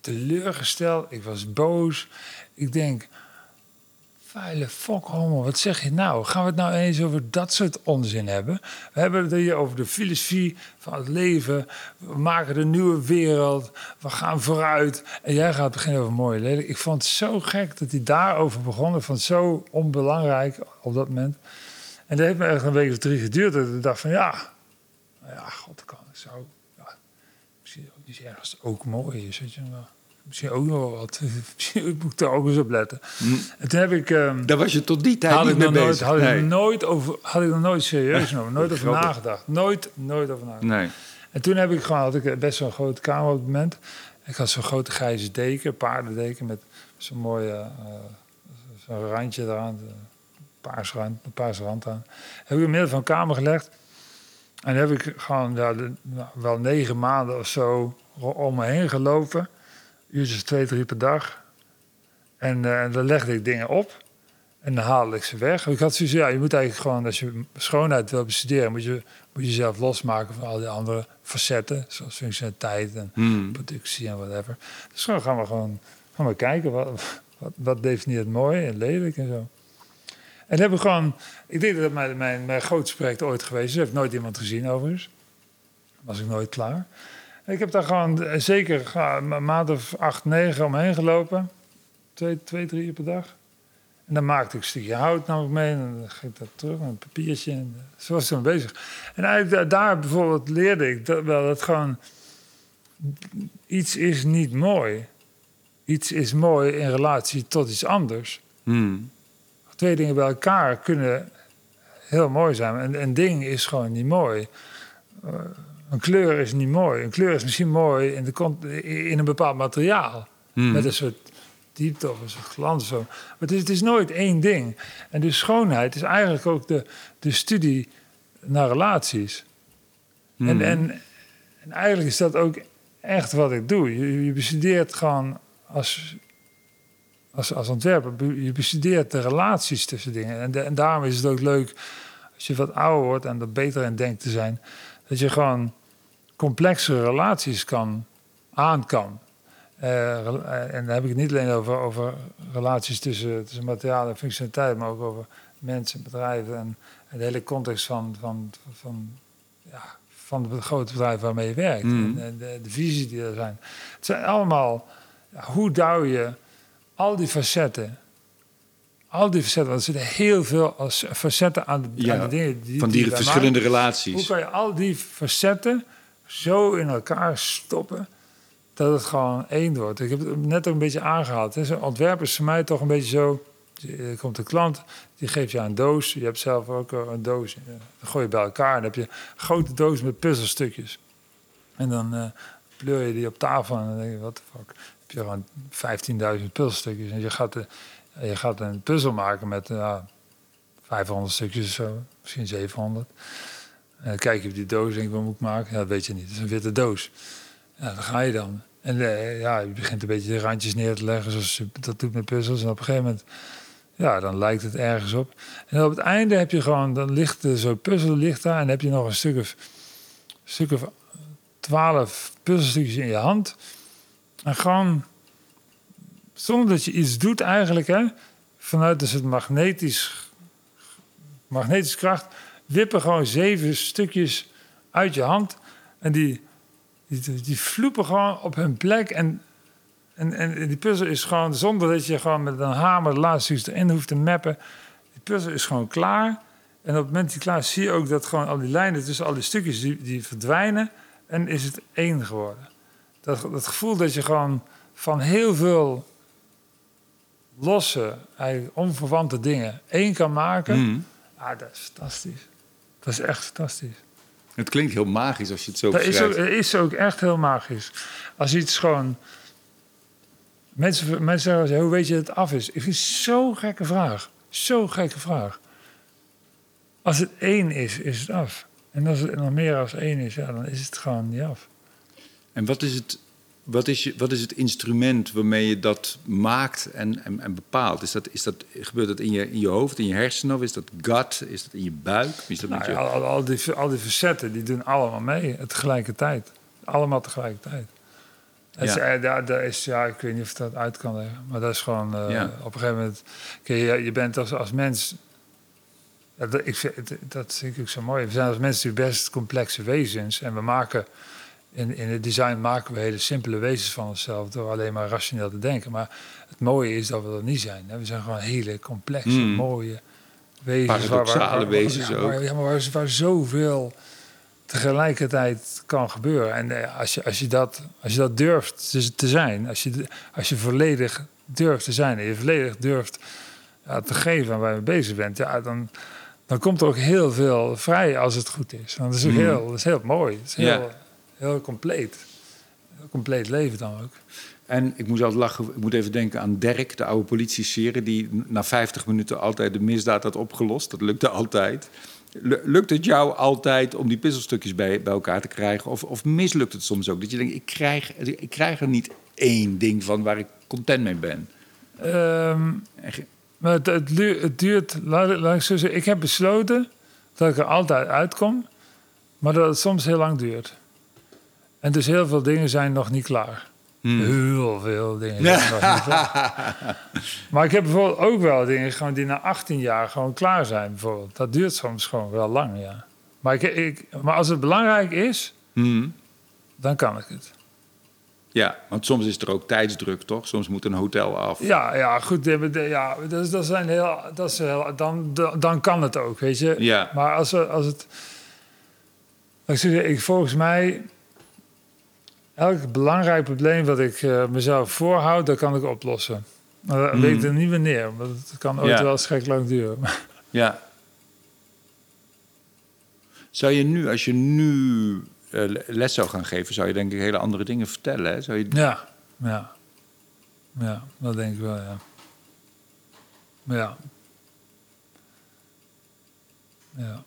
teleurgesteld. Ik was boos. Ik denk, vuile fokhommel, wat zeg je nou? Gaan we het nou eens over dat soort onzin hebben? We hebben het hier over de filosofie van het leven. We maken de nieuwe wereld. We gaan vooruit. En jij gaat beginnen over mooie lelijk. Ik vond het zo gek dat hij daarover begon. Ik vond het zo onbelangrijk op dat moment. En dat heeft me echt een week of drie geduurd. Dat ik dacht van ja, ja, god, kan het zo. Is ergens ook mooi is, weet je wel misschien ook nog wat. Misschien moet ik daar ook eens op letten. Mm. En toen heb ik... Um, Daar was je tot die tijd had niet mee bezig. Nooit, had, ik nooit over, had ik er nooit serieus over. Nooit over nagedacht. Nooit, nooit over nagedacht. Nee. En toen heb ik gewoon, had ik best wel een grote kamer op het moment. Ik had zo'n grote grijze deken, paardendeken met zo'n mooie uh, zo'n randje eraan. Paars rand, een paars rand aan. Heb ik in het midden van een kamer gelegd. En heb ik gewoon nou, wel negen maanden of zo om me heen gelopen uurtjes twee, drie per dag. En uh, dan legde ik dingen op. En dan haalde ik ze weg. Ik had zoiets, ja, je moet eigenlijk gewoon, als je schoonheid wil bestuderen, moet je, moet je jezelf losmaken van al die andere facetten, zoals functionaliteit en hmm. productie en whatever. Dus dan gaan we gewoon gaan we kijken, wat, wat, wat definieert mooi en lelijk en zo. En hebben gewoon, ik denk dat mijn, mijn, mijn grootste ooit geweest is. Heb nooit iemand gezien overigens. Was ik nooit klaar. Ik heb daar gewoon zeker een maand of acht, negen omheen gelopen. Twee, twee, drie uur per dag. En dan maakte ik een stukje hout nam ik mee en dan ging ik dat terug met een papiertje. En zo was ik dan bezig. En daar bijvoorbeeld leerde ik dat wel dat gewoon iets is niet mooi. Iets is mooi in relatie tot iets anders. Hmm. Twee dingen bij elkaar kunnen heel mooi zijn. En een ding is gewoon niet mooi. Uh, een kleur is niet mooi. Een kleur is misschien mooi in, de, in een bepaald materiaal. Hmm. Met een soort diepte of een soort glans. Zo. Maar het is, het is nooit één ding. En de schoonheid is eigenlijk ook de, de studie naar relaties. En, hmm. en, en, eigenlijk is dat ook echt wat ik doe. Je, je bestudeert gewoon als, als, als ontwerper, je bestudeert de relaties tussen dingen. En, en daarom is het ook leuk als je wat ouder wordt en er beter in denkt te zijn dat je gewoon complexe relaties kan, aan kan. Uh, en dan heb ik het niet alleen over, over relaties tussen, tussen materiaal en functionaliteit, maar ook over mensen, bedrijven en, en de hele context van, van, van, ja, van het grote bedrijf waarmee je werkt. Mm. En de, de visie die er zijn. Het zijn allemaal, hoe duw je al die facetten al die facetten, want er zitten heel veel facetten aan de, aan de dingen. Die, van die, verschillende relaties. Hoe kan je al die facetten zo in elkaar stoppen dat het gewoon één wordt? Ik heb het net ook een beetje aangehaald. Ontwerpen is voor mij toch een beetje zo. Er komt een klant, die geeft je een doos. Je hebt zelf ook een doos. Dan gooi je bij elkaar. Dan heb je een grote doos met puzzelstukjes. En dan uh, pleur je die op tafel en dan denk je, wat de fuck. Je gewoon 15.000 puzzelstukjes. En je gaat je gaat een puzzel maken met uh, 500 stukjes of zo, misschien 700. En dan kijk je op die doos en denk wat moet ik maken? Ja, dat weet je niet. Het is een witte doos. Ja, dan ga je dan. En uh, ja, je begint een beetje de randjes neer te leggen, zoals je dat doet met puzzels. En op een gegeven moment, ja, dan lijkt het ergens op. En op het einde heb je gewoon, dan ligt zo'n puzzel ligt daar en heb je nog een stuk of, stuk of 12 puzzelstukjes in je hand. En gewoon zonder dat je iets doet eigenlijk, hè, vanuit dus het magnetisch, magnetische kracht, wippen gewoon zeven stukjes uit je hand. En die, die, die vloepen gewoon op hun plek. En, en, en die puzzel is gewoon, zonder dat je gewoon met een hamer de laatste stukjes erin hoeft te mappen. Die puzzel is gewoon klaar. En op het moment dat die klaar is, zie je ook dat gewoon al die lijnen tussen al die stukjes die, die verdwijnen. En is het één geworden. Dat, dat gevoel dat je gewoon van heel veel losse, eigenlijk onverwante dingen één kan maken, mm. ah, dat is fantastisch. Dat is echt fantastisch. Het klinkt heel magisch als je het zo dat is ook, Het is ook echt heel magisch. Als iets gewoon... Mensen, mensen zeggen, hoe weet je dat het af is? Ik vind zo'n gekke vraag. Zo'n gekke vraag. Als het één is, is het af. En als het nog meer als één is, ja, dan is het gewoon niet af. En wat is het, wat is je, wat is het instrument waarmee je dat maakt en, en, en bepaalt? Is dat, is dat, gebeurt dat in je, in je hoofd, in je hersenen? Of is dat gut? Is dat in je buik? Is dat Nou met je... al, al, die, al die facetten, die doen allemaal mee tegelijkertijd. Allemaal tegelijkertijd. Is, Ja. eh, daar, daar is, ja, ik weet niet of ik dat uit kan leggen. Maar dat is gewoon, eh, Ja. op een gegeven moment... Je, je bent als, als mens... ja, dat, ik, vind- dat vind ik ook zo mooi. We zijn als mensen best complexe wezens. En we maken... In, in het design maken we hele simpele wezens van onszelf... door alleen maar rationeel te denken. Maar het mooie is dat we dat niet zijn. hè. We zijn gewoon hele complexe, Mm. mooie wezens. Paradoxale wezens ja, ook. Waar, ja, maar waar, waar zoveel tegelijkertijd kan gebeuren. En eh, als je, als je, dat, als je dat durft te, zijn, als je, als je volledig durft te zijn en je volledig durft ja, te geven aan waar je mee bezig bent, ja, dan, dan komt er ook heel veel vrij als het goed is. Want dat is, ook Mm. heel, dat is heel mooi. Het is heel, Ja. Heel compleet. Heel compleet leven dan ook. En ik moest altijd lachen, ik moet even denken aan Dirk, de oude politieserie... die na 50 minuten altijd de misdaad had opgelost. Dat lukte altijd. Lu- Lukt het jou altijd om die puzzelstukjes bij, bij elkaar te krijgen? Of, of mislukt het soms ook? Dat je denkt, ik krijg, ik krijg er niet één ding van waar ik content mee ben. Ehm, Maar het, het, het duurt, laat, laat ik zo zeggen, ik heb besloten dat ik er altijd uitkom, maar dat het soms heel lang duurt. En dus heel veel dingen zijn nog niet klaar. Hmm. Heel veel dingen zijn nog niet klaar. Maar ik heb bijvoorbeeld ook wel dingen gewoon die na 18 jaar gewoon klaar zijn. Bijvoorbeeld. Dat duurt soms gewoon wel lang, ja. Maar, ik, ik, maar als het belangrijk is, Hmm. dan kan ik het. Ja, want soms is er ook tijdsdruk, toch? Soms moet een hotel af. Ja, ja goed. Ja, dat, is- dat zijn heel, dat is heel, dan, dan, kan het ook, weet je. Ja. Maar als, als het... Ik, zeg, ik, volgens mij... Elk belangrijk probleem wat ik eh, mezelf voorhoud, dat kan ik oplossen. Maar dan weet ik er niet wanneer. Want het kan ooit. Ja. wel schrik lang duren. Ja. Zou je nu, als je nu eh, les zou gaan geven, zou je denk ik hele andere dingen vertellen. Hè? Zou je... ja, ja. Ja, dat denk ik wel, ja. Ja. Ja.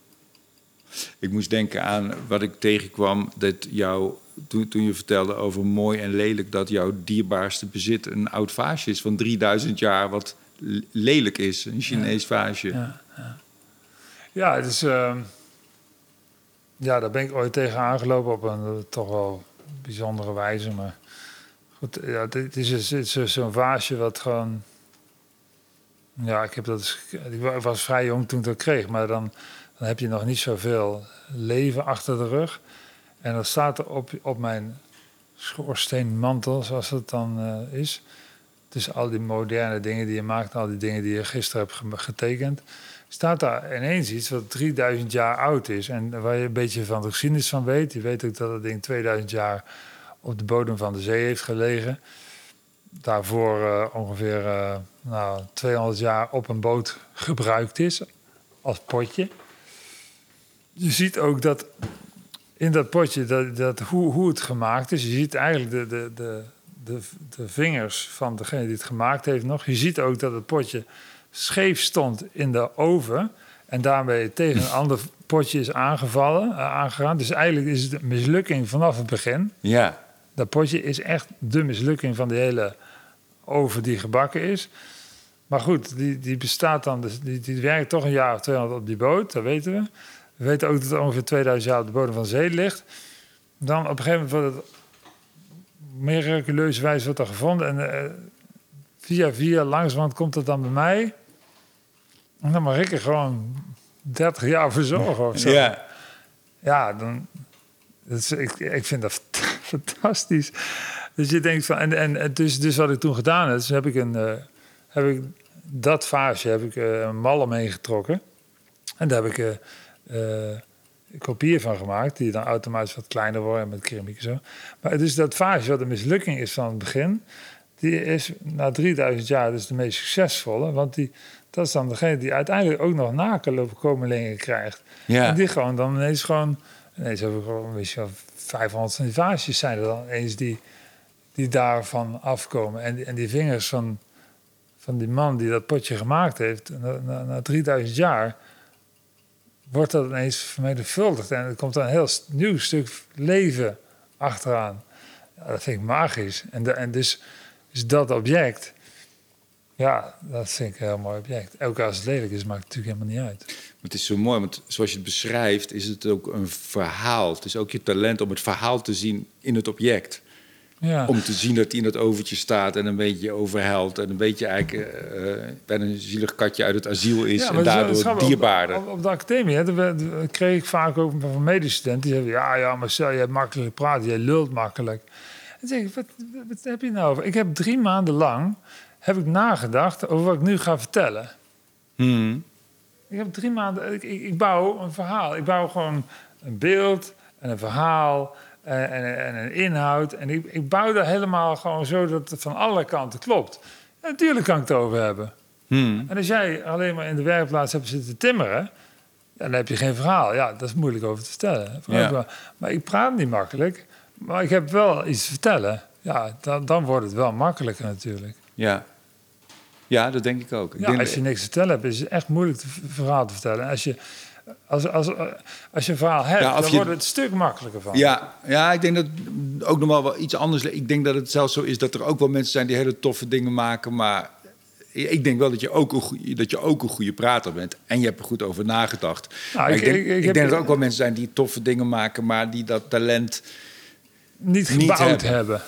Ik moest denken aan wat ik tegenkwam dat jou, toen, toen je vertelde over mooi en lelijk, dat jouw dierbaarste bezit een oud vaasje is van 3000 jaar, wat lelijk is, een Chinees vaasje. Ja, ja. ja het is. ehm, ja, daar ben ik ooit tegen aangelopen op een eh, toch wel bijzondere wijze. Maar goed, ja, het is, het is dus zo'n vaasje wat gewoon. Ja, ik heb dat. Ik wa- was vrij jong toen ik dat kreeg, maar dan, dan heb je nog niet zoveel leven achter de rug. En dan staat er op, op mijn schoorsteenmantel, zoals het dan eh, is. Dus al die moderne dingen die je maakt, al die dingen die je gisteren hebt ge- getekend, staat daar ineens iets wat 3000 jaar oud is. En waar je een beetje van de geschiedenis van weet. Je weet ook dat het ding 2000 jaar op de bodem van de zee heeft gelegen. Daarvoor eh, ongeveer eh, nou, 200 jaar op een boot gebruikt is als potje. Je ziet ook dat in dat potje, dat, dat, hoe, hoe het gemaakt is. Je ziet eigenlijk de, de, de, de, de vingers van degene die het gemaakt heeft nog. Je ziet ook dat het potje scheef stond in de oven. En daarmee tegen een ander potje is aangevallen, eh, aangegaan. Dus eigenlijk is het een mislukking vanaf het begin. Ja. Dat potje is echt de mislukking van de hele oven die gebakken is. Maar goed, die, die bestaat dan, dus die, die werkt toch een jaar of 200 op die boot, dat weten we. We weten ook dat het ongeveer 2000 jaar op de bodem van de zee ligt. Dan op een gegeven moment wordt het miraculeuze wijze wordt er gevonden. En eh, via via langzamerhand komt het dan bij mij. En dan mag ik er gewoon 30 jaar voor zorgen of zo. Ja. Ja, dan. Is, ik, ik vind dat fantastisch. Dus je denkt van. En, en dus, dus wat ik toen gedaan heb, dus heb ik een. eh, heb ik dat vaasje heb ik eh, een mal omheen getrokken. En daar heb ik kopieën van gemaakt, die dan automatisch wat kleiner worden met keramiek en zo. Maar dus dat vaasje, wat een mislukking is van het begin, die is na 3000 jaar dus de meest succesvolle. Want die, dat is dan degene die uiteindelijk ook nog nakomelingen krijgt. Ja. En die gewoon dan ineens gewoon... Ineens hebben we gewoon, weet je wel, 500 van die vaasjes zijn er dan eens die, die daarvan afkomen. En, en die vingers van, van die man die dat potje gemaakt heeft, na, na, na 3000 jaar... wordt dat ineens vermenigvuldigd. En er komt dan een heel nieuw stuk leven achteraan. Dat vind ik magisch. En, en dus, dus dat object, ja, dat vind ik een heel mooi object. Ook als het lelijk is, maakt het natuurlijk helemaal niet uit. Het is zo mooi, want zoals je het beschrijft, is het ook een verhaal. Het is ook je talent om het verhaal te zien in het object. Ja. Om te zien dat hij in dat overtje staat en een beetje overhelt. En een beetje eigenlijk eh, bijna een zielig katje uit het asiel is. Ja, en daardoor op- dierbaarder. Op, op de academie hè, daar kreeg ik vaak ook van medestudenten. Die zeiden, ja, ja, Marcel, je hebt makkelijk praten, jij lult makkelijk. En zeg ik, wat, wat, wat heb je nou over? Ik heb drie maanden lang heb ik nagedacht over wat ik nu ga vertellen. Hmm. Ik heb drie maanden, ik, ik, ik bouw een verhaal. Ik bouw gewoon een beeld en een verhaal en, en, en een inhoud. En ik, ik bouw dat helemaal gewoon zo dat het van alle kanten klopt. En natuurlijk kan ik het over hebben. Hmm. En als jij alleen maar in de werkplaats hebt zitten timmeren, dan heb je geen verhaal. Ja, dat is moeilijk over te vertellen. Ja. Maar ik praat niet makkelijk, maar ik heb wel iets te vertellen. Ja, dan, dan wordt het wel makkelijker natuurlijk. Ja. ja, dat denk ik ook. Ik Ja, denk als je niks te vertellen hebt, is het echt moeilijk te verhaal te vertellen. Als je, als, als, als je een verhaal hebt, Ja, dan je- wordt het een stuk makkelijker van. Ja, ja, ik denk dat ook nog wel wel iets anders. Ik denk dat het zelfs zo is dat er ook wel mensen zijn die hele toffe dingen maken. Maar ik denk wel dat je ook een goede, dat je ook een goede prater bent. En je hebt er goed over nagedacht. Nou, ik- ik, denk, ik- ik ik heb- denk dat er ook wel mensen zijn die toffe dingen maken, maar die dat talent. Niet Niet gebouwd hebben. hebben.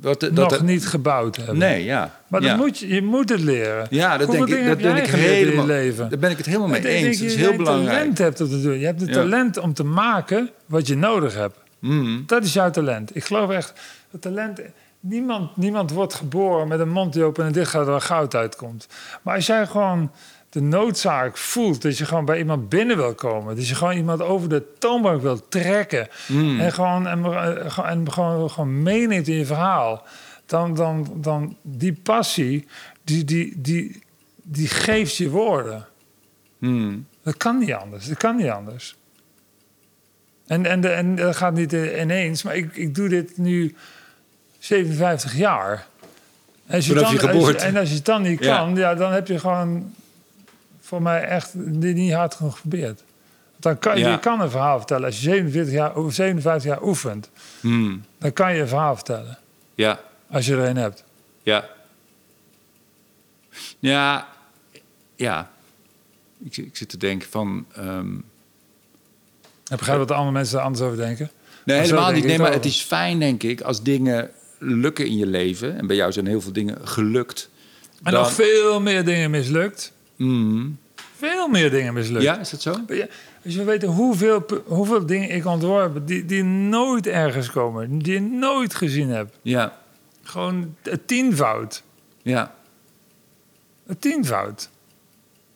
Dat, dat, Nog dat- niet gebouwd hebben. Nee, ja. Maar ja. dan moet je, je moet het leren. Ja, dat Hoeveel denk ik, dat ben ik je helemaal. leven? Daar ben ik het helemaal mee Ik denk eens. dat is je heel belangrijk. talent hebt om te doen. Je hebt het Ja. talent om te maken wat je nodig hebt. Mhm. Dat is jouw talent. Ik geloof echt dat talent. Niemand, niemand wordt geboren met een mond die open en dicht gaat waar goud uitkomt. Maar als jij gewoon de noodzaak voelt dat je gewoon bij iemand binnen wil komen, dat je gewoon iemand over de toonbank wil trekken Mhm. en gewoon en, eh, en gewoon, gewoon meeneemt in je verhaal, dan, dan, dan die passie, die, die, die, die geeft je woorden. Mhm. Dat kan niet anders. Dat kan niet anders. En, en, de, en dat gaat niet ineens, maar ik, ik doe dit nu 57 jaar. En als je dan, je als geboorte. en als je het dan niet Ja. kan, ja. dan heb je gewoon voor mij echt niet hard genoeg geprobeerd. Dan kan, Ja. Je kan een verhaal vertellen. Als je 47 jaar, of 57 jaar oefent, Mhm. dan kan je een verhaal vertellen. Ja. Als je er een hebt. Ja. Ja. Ja. Ik, ik zit te denken van... ehm, Ik begrijp wat de andere mensen er anders over denken. Nee, helemaal niet. Nee, maar het het is fijn, denk ik, als dingen lukken in je leven. En bij jou zijn heel veel dingen gelukt. En dan- nog veel meer dingen mislukt. Mhm. Veel meer dingen mislukt. Ja, is dat zo? Ja, Als je weet hoeveel, hoeveel dingen ik ontworpen die, die nooit ergens komen, die je nooit gezien hebt. Ja. Gewoon het tienvoud. Ja. Het tienvoud.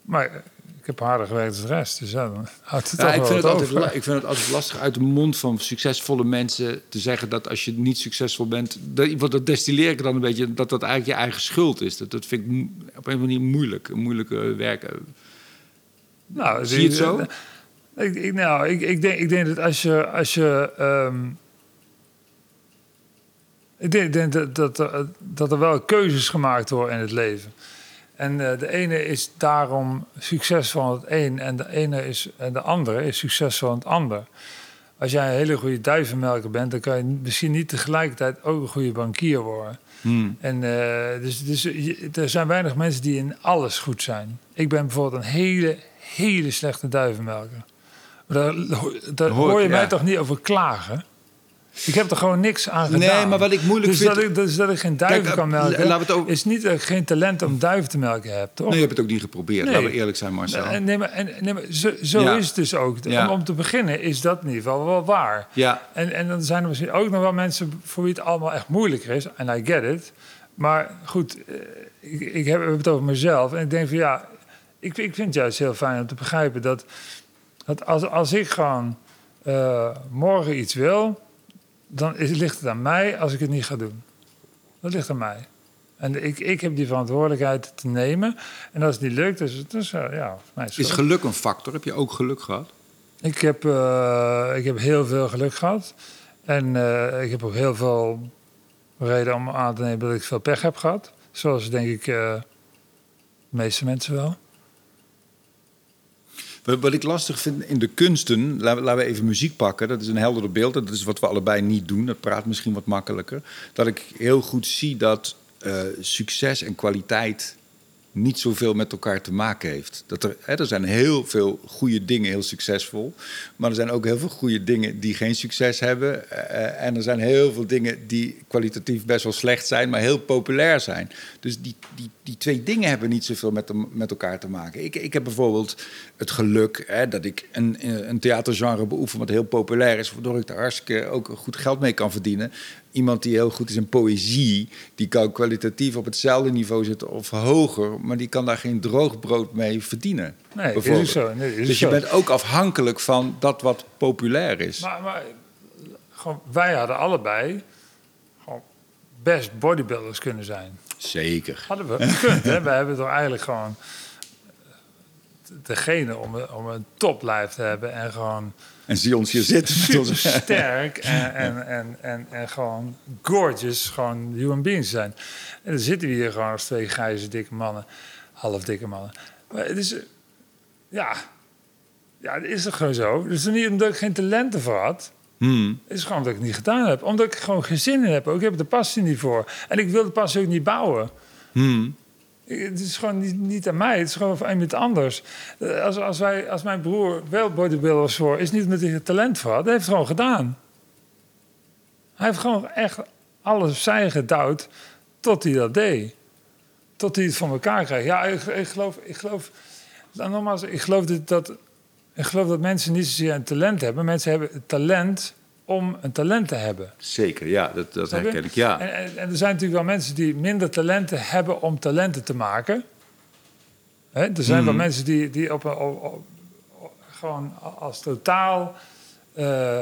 Maar eh, ik heb harder gewerkt dan de rest, dus ja, dan houdt het ik, vind het altijd, ik vind het altijd lastig uit de mond van succesvolle mensen te zeggen dat als je niet succesvol bent, dat, want dat destilleer ik dan een beetje, dat dat eigenlijk je eigen schuld is. Dat, dat vind ik op een manier moeilijk, een moeilijke werken. Nou, Zie je het zo? Ik, ik, nou, ik, ik, denk, ik denk dat als je... Als je ehm, ik denk, dat, dat, dat er wel keuzes gemaakt worden in het leven. En eh, de ene is daarom succesvol aan het een... en de, ene is, en de andere is succesvol aan het ander. Als jij een hele goede duivenmelker bent... dan kan je misschien niet tegelijkertijd ook een goede bankier worden. Hmm. En eh, dus, dus je- er zijn weinig mensen die in alles goed zijn. Ik ben bijvoorbeeld een hele, hele slechte duivenmelker. Maar Daar, daar Hoor je mij toch niet over klagen? Ik heb er gewoon niks aan Nee, gedaan. maar wat ik moeilijk dus vind- Dat ik, dus dat ik geen duiven Kijk, kan eh, melken, laten we het is niet dat ik geen talent om duiven te melken heb, toch? Nee, je hebt het ook niet geprobeerd. Nee. Laten we eerlijk zijn, Marcel. En, nee, maar, en, nee, maar zo zo Ja. is het dus ook. Ja. Om, om te beginnen is dat in ieder geval wel waar. Ja, En, en dan zijn er misschien ook nog wel mensen voor wie het allemaal echt moeilijker is. En I get it. Maar goed, eh, ik, ik heb het over mezelf. En ik denk van ja, ik, ik vind het juist heel fijn om te begrijpen dat, dat als, als ik gewoon eh, morgen iets wil, dan is, ligt het aan mij als ik het niet ga doen. Dat ligt aan mij. En ik, ik heb die verantwoordelijkheid te nemen. En als het niet lukt, is het dus, eh, ja, mijn is geluk een factor? Heb je ook geluk gehad? Ik heb, eh, ik heb heel veel geluk gehad. En eh, ik heb ook heel veel reden om aan te nemen dat ik veel pech heb gehad. Zoals denk ik de meeste mensen wel. Wat, ik lastig vind in de kunsten, laten, laten we even muziek pakken. Dat is een helderder beeld. Dat is wat we allebei niet doen. Dat praat misschien wat makkelijker. Dat ik heel goed zie dat eh, succes en kwaliteit niet zoveel met elkaar te maken heeft. Dat er, hè, er zijn heel veel goede dingen heel succesvol, maar er zijn ook heel veel goede dingen die geen succes hebben. Uh, en er zijn heel veel dingen die kwalitatief best wel slecht zijn, maar heel populair zijn. Dus die, die, die twee dingen hebben niet zoveel met, met elkaar te maken. Ik, ik heb bijvoorbeeld het geluk hè, dat ik een, een theatergenre beoefen wat heel populair is, waardoor ik daar hartstikke ook goed geld mee kan verdienen iemand die heel goed is in poëzie, die kan kwalitatief op hetzelfde niveau zitten of hoger, maar die kan daar geen droog brood mee verdienen. Nee, is het zo. Nee, is dus je bent ook afhankelijk van dat wat populair is. Maar, maar gewoon, wij hadden allebei gewoon best bodybuilders kunnen zijn. Zeker. Hadden we gekund, hè? We hebben toch eigenlijk gewoon degene om, om een toplijf te hebben en gewoon en zie ons hier zitten. Sterk en, en, en, en, en gewoon gorgeous, gewoon human beings zijn. En dan zitten we hier gewoon als twee grijze dikke mannen, half dikke mannen. Maar het is, ja, ja, het is toch gewoon zo. Is niet omdat ik geen talenten voor had. Hmm. Het is gewoon dat ik het niet gedaan heb. Omdat ik gewoon geen zin in heb. Ook ik heb de passie niet voor. En ik wil de passie ook niet bouwen. Hmm. Het is gewoon niet, niet aan mij, het is gewoon aan iemand anders. Eh, als, als, wij, als mijn broer wel bodybuilder was voor, is niet met hij talent voor had. Hij heeft het gewoon gedaan. Hij heeft gewoon echt alles zij gedouwd tot hij dat deed. Tot hij het van elkaar kreeg. Ja, ik, ik geloof, ik geloof, dan nogmaals, ik geloof dat, dat, ik geloof dat mensen niet zozeer een talent hebben. Mensen hebben talent om een talent te hebben. Zeker, ja, dat, dat herken ik, ja. En, en, er zijn natuurlijk wel mensen die minder talenten hebben om talenten te maken. er zijn wel mhm. mensen die, die op, op, gewoon als totaal uh,